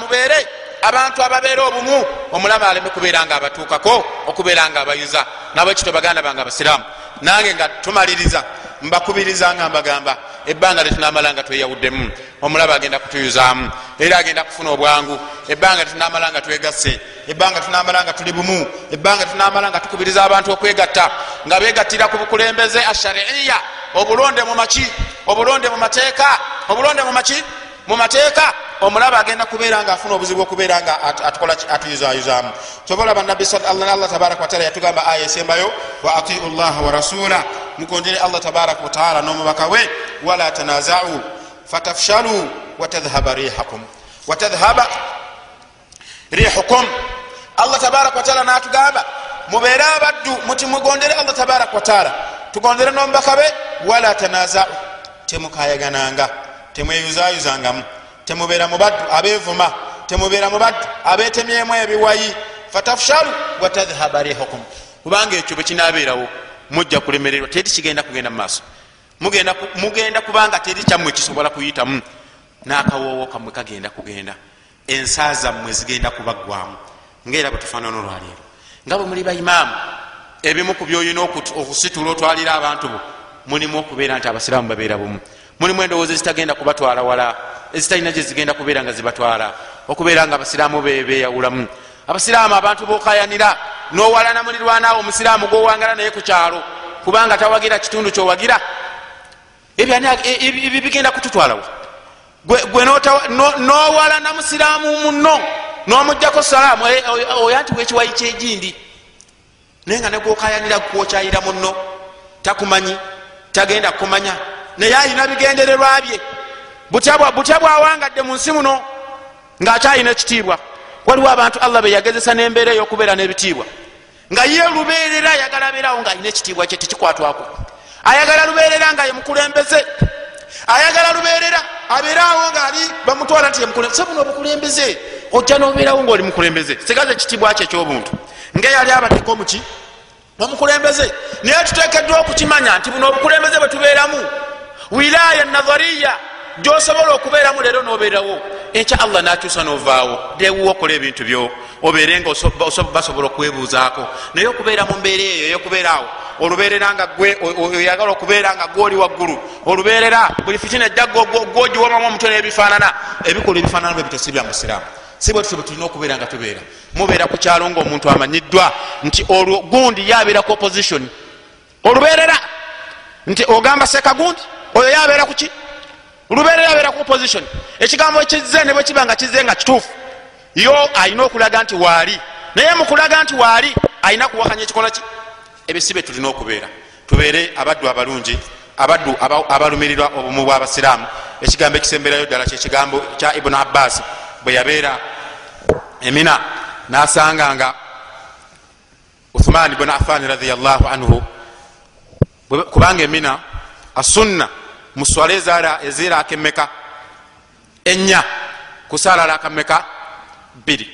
mubeere abantu ababeera obumu omulama aleme kubeera nga abatuukako okubeera nga abayuza nabwekityo baganda bange abasiraamu. Nange nga tumaliriza mbakubiriza nga mbagamba ebbanga letunamala nga tweyawuddemu. Omulaba agenda kutuyuzaamu. Era agenda kufuna obwangu. Ebbanga letunamala nga twegasse. Ebbanga tunamala nga tuli bumu. Ebbanga tunamala nga tukubiriza abantu okwegatta. Nga begattira ku bukulembeze ashariiya obulonde mumaki obulonde mumateeka obulonde mumaki mumateeka omulaba agenda kubeera nga afuna obuzibu okubeera nga atukola atuyuzayuzaamu kyobalaba nabbi allah tabaraka wataala yatugamba aya esembayo wa atiu llaha wa rasula mugondere allah tabaraka wataala n'omubaka we wala tanazau fatafshalu watadhhaba rihakum watadhhaba rihukum allah tabaraka wataala natugamba mubeere abaddu muti mugondere allah tabaraka wataala tugondere n'omubaka be wala tanazau temukayagananga temweyuzayuzangamu temubeera mubaddu abevuma temubeera mubaddu abetemyemu ebiwayi. Fatafshalu watadhhaba rihukum. Kubanga ekyo bwekinabeerawo mujja kulemererwa teri kigenda kugenda mumaaso mugenda kubanga teri kyammwe kisobola kuyitamu n'akawoowo kammwe kagenda kugenda. Ensa zammwe zigenda kubaggwamu ngaera bwetufaanana olwaleero. Nga bwe muli baimaamu ebimu ku byoyina okusitula otwalira abantu bo mulimu okubeera nti abasiraamu babeera bumu mulimu endowooza ezitagenda kubatwala wala ezitalina gyezigenda kubeera nga zibatwala. Okubeera nga abasiraamu beyawulamu abasiraamu abantu bokayanira nowalana mulirwanaawo omusiraamu gowangala naye ku kyalo kubanga tawagira kitundu kyowagira. Ebyo bigenda kututwalawo gwe nowalana musiraamu muno nomugjako salaamu oya nti wekiwayi kyegindi? Naye nga negokayanira kwokyayira muno takumanyi tagenda kumanya naye ayina bigendererwa bye. Butya bwawangadde mu nsi muno ngaakyayina ekitiibwa waliwo abantu allah beyagezesa nembeera eyokubeera n'ebitiibwa. Nga ye lubeerera ayagala abeerawo ngaalina ekitiibwa kye tekikwatwako. Ayagala lubeerera nga ye mukulembeze. Ayagala lubeerera abeerawo ngaali bamutwala nti yemukulembeze buno obukulembeze ojja nobeerawo ngaoli mukulembeze. Sigaza ekitiibwa kye ekyobuntu. Ngaeyali abaddeko muki omukulembeze naye tutekeddwa okukimanya nti buno obukulembeze bwe tubeeramu wilaya nazariya gyosobola okubeeramu leero nobeerawo. Ekya allah nakyusa novaawo. Dewuwa okola ebintu byo. Obeere nga basobola okwebuuzaako. Naye okubeera mu mbeera eyo eyokubeeraawo olubeerera nga gwe oyagala okubeera nga gwoli waggulu. Olubeerera buli fitina ejja gwogiwomamu omutwe n'ebifaanana ebikola ebifaanana. Bwe bityo si bya musiraamu. Si bwe tutyo bwe tulina okubeera nga tubeera. Mubeera ku kyalo nga omuntu amanyiddwa nti olwo gundi yabeera ku opposition. Olubeerera nti ogamba seka gundi oyo yabeera kuki lubeerera yabeera ku opposition. Ekigambo ekize ne bwe kiba nga kize nga kituufu. Yo alina okulaga nti waali. Naye mukulaga nti waali alina kuwakanya ekikola ki? Ebisibe tulina okubeera. Tubeere abaddu abalungi abaddu abalumirirwa obumu bwabasiraamu. Ekigambo ekisemberayo ddala kyekigambo kya ibuni abbas bwe yabeera. Emina nasanganga uthman bun affan radiallahu anhu kubanga emina asunna muswala eziraka emeka enya kusaala lakameka bbiri.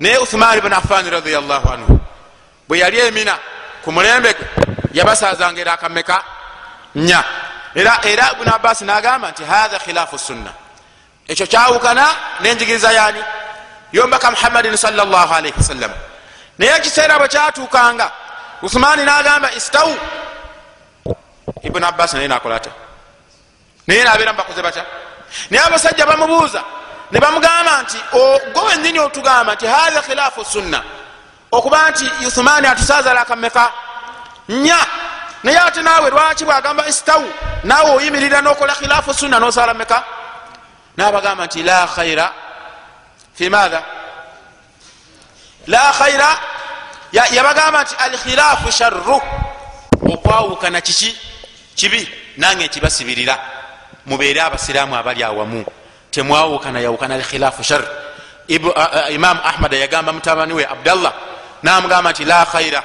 Naye uthumani bni affani radiallahu anhu bwe yali emina ku mulembe gwe yabasazanga era akameka nya era ibuni abbas nagamba nti hatha khilaafu sunna. Ekyo kyawukana nenjigiriza yani yombaka muhammadin salllahalaihi wasallam naye ekiseera bwe kyatuukanga uthumani nagamba istawu. Ibuni abbas naye nakola ta naye nabeera mubakoze batya? Naye abasajja bamubuuza ne bamugamba nti gwe wenyini otugamba nti hatha khilaafu sunna. Okuba nti uthumani atusazala akameka nya naye ate naawe lwaki bwagamba istawu naawe oyimirira nokola khilaafu sunna nosala meka nabagamba nti la khaira fi maatha la khaira yabagamba nti alkhilaafu sharru. Okwawukana kiki? Kibi? Nange nkibasibirira mubeere abasiraamu abali awamu. Temwawukana yawukana alkhilaafu shar. Imamu ahmad yagamba mutabani we abdallah namugamba nti la khaira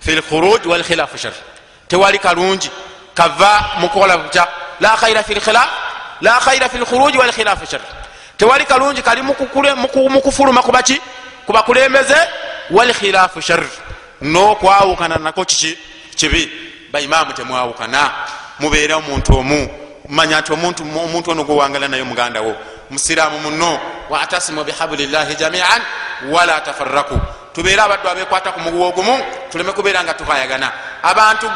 fi lkhuruj walkhilaafu shar. Tewali kalungi kava mukola kutya la khaira fi lkhilaf la khaira fi lkhuruji walkhilaafu shar. Tewali kalungi kali mukufuluma kubaki kubakulembeze walkhilaafu shar. Nokwawukana nako kiki kibi. Baimamu temwawukana. Mubeere omuntu omu manya nti omuntu ono gwewangala naye muganda wo. Musiraamu muno watasimu bihabulillahi jamian wala tafaraku tubeere abaddu abekwata ku muguwa ogumu tuleme kubeera nga tukayagana abantu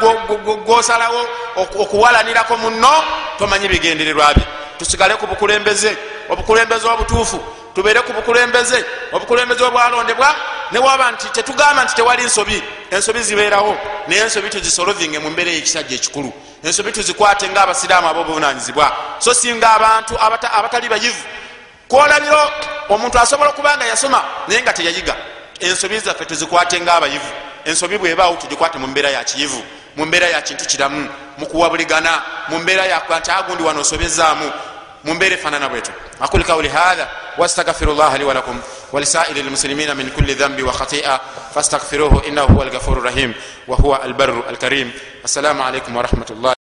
gwosalawo okuwalanirako muno tomanyi bigendererwa bye. Tusigale ku bukulembeze obukulembeze obutuufu. Tubeere ku bukulembeze obukulembeze obwalondebwa newaba nti tetugamba nti tewali nsobi. Ensobi zibeerawo naye ensobi tuzisolovinge mu mbeera y'ekisajja ekikulu ensobi tuzikwate nga abasiraamu abobuvunanyizibwa so singa abantu abatali bayivu kwolabiro omuntu asobola okuba nga yasoma naye nga teyayiga ensobi zaffe tuzikwate nga abayivu ensobi bwebaawo tugikwate mu mbeera ya kiyivu mu mbeera ya kintu kiramu mukuwabuligana mu mbeera yakanti agundi wano osobezaamu mu mbeera efaanana bwetu. Aqul kauli hatha li walakum walisairi lmuslimina min kulli dhanbi wa khatia fastaghfiruhu innahu huwa alghafuru rahim wa huwa albaru alkarim assalamu alaikum warahmatullahi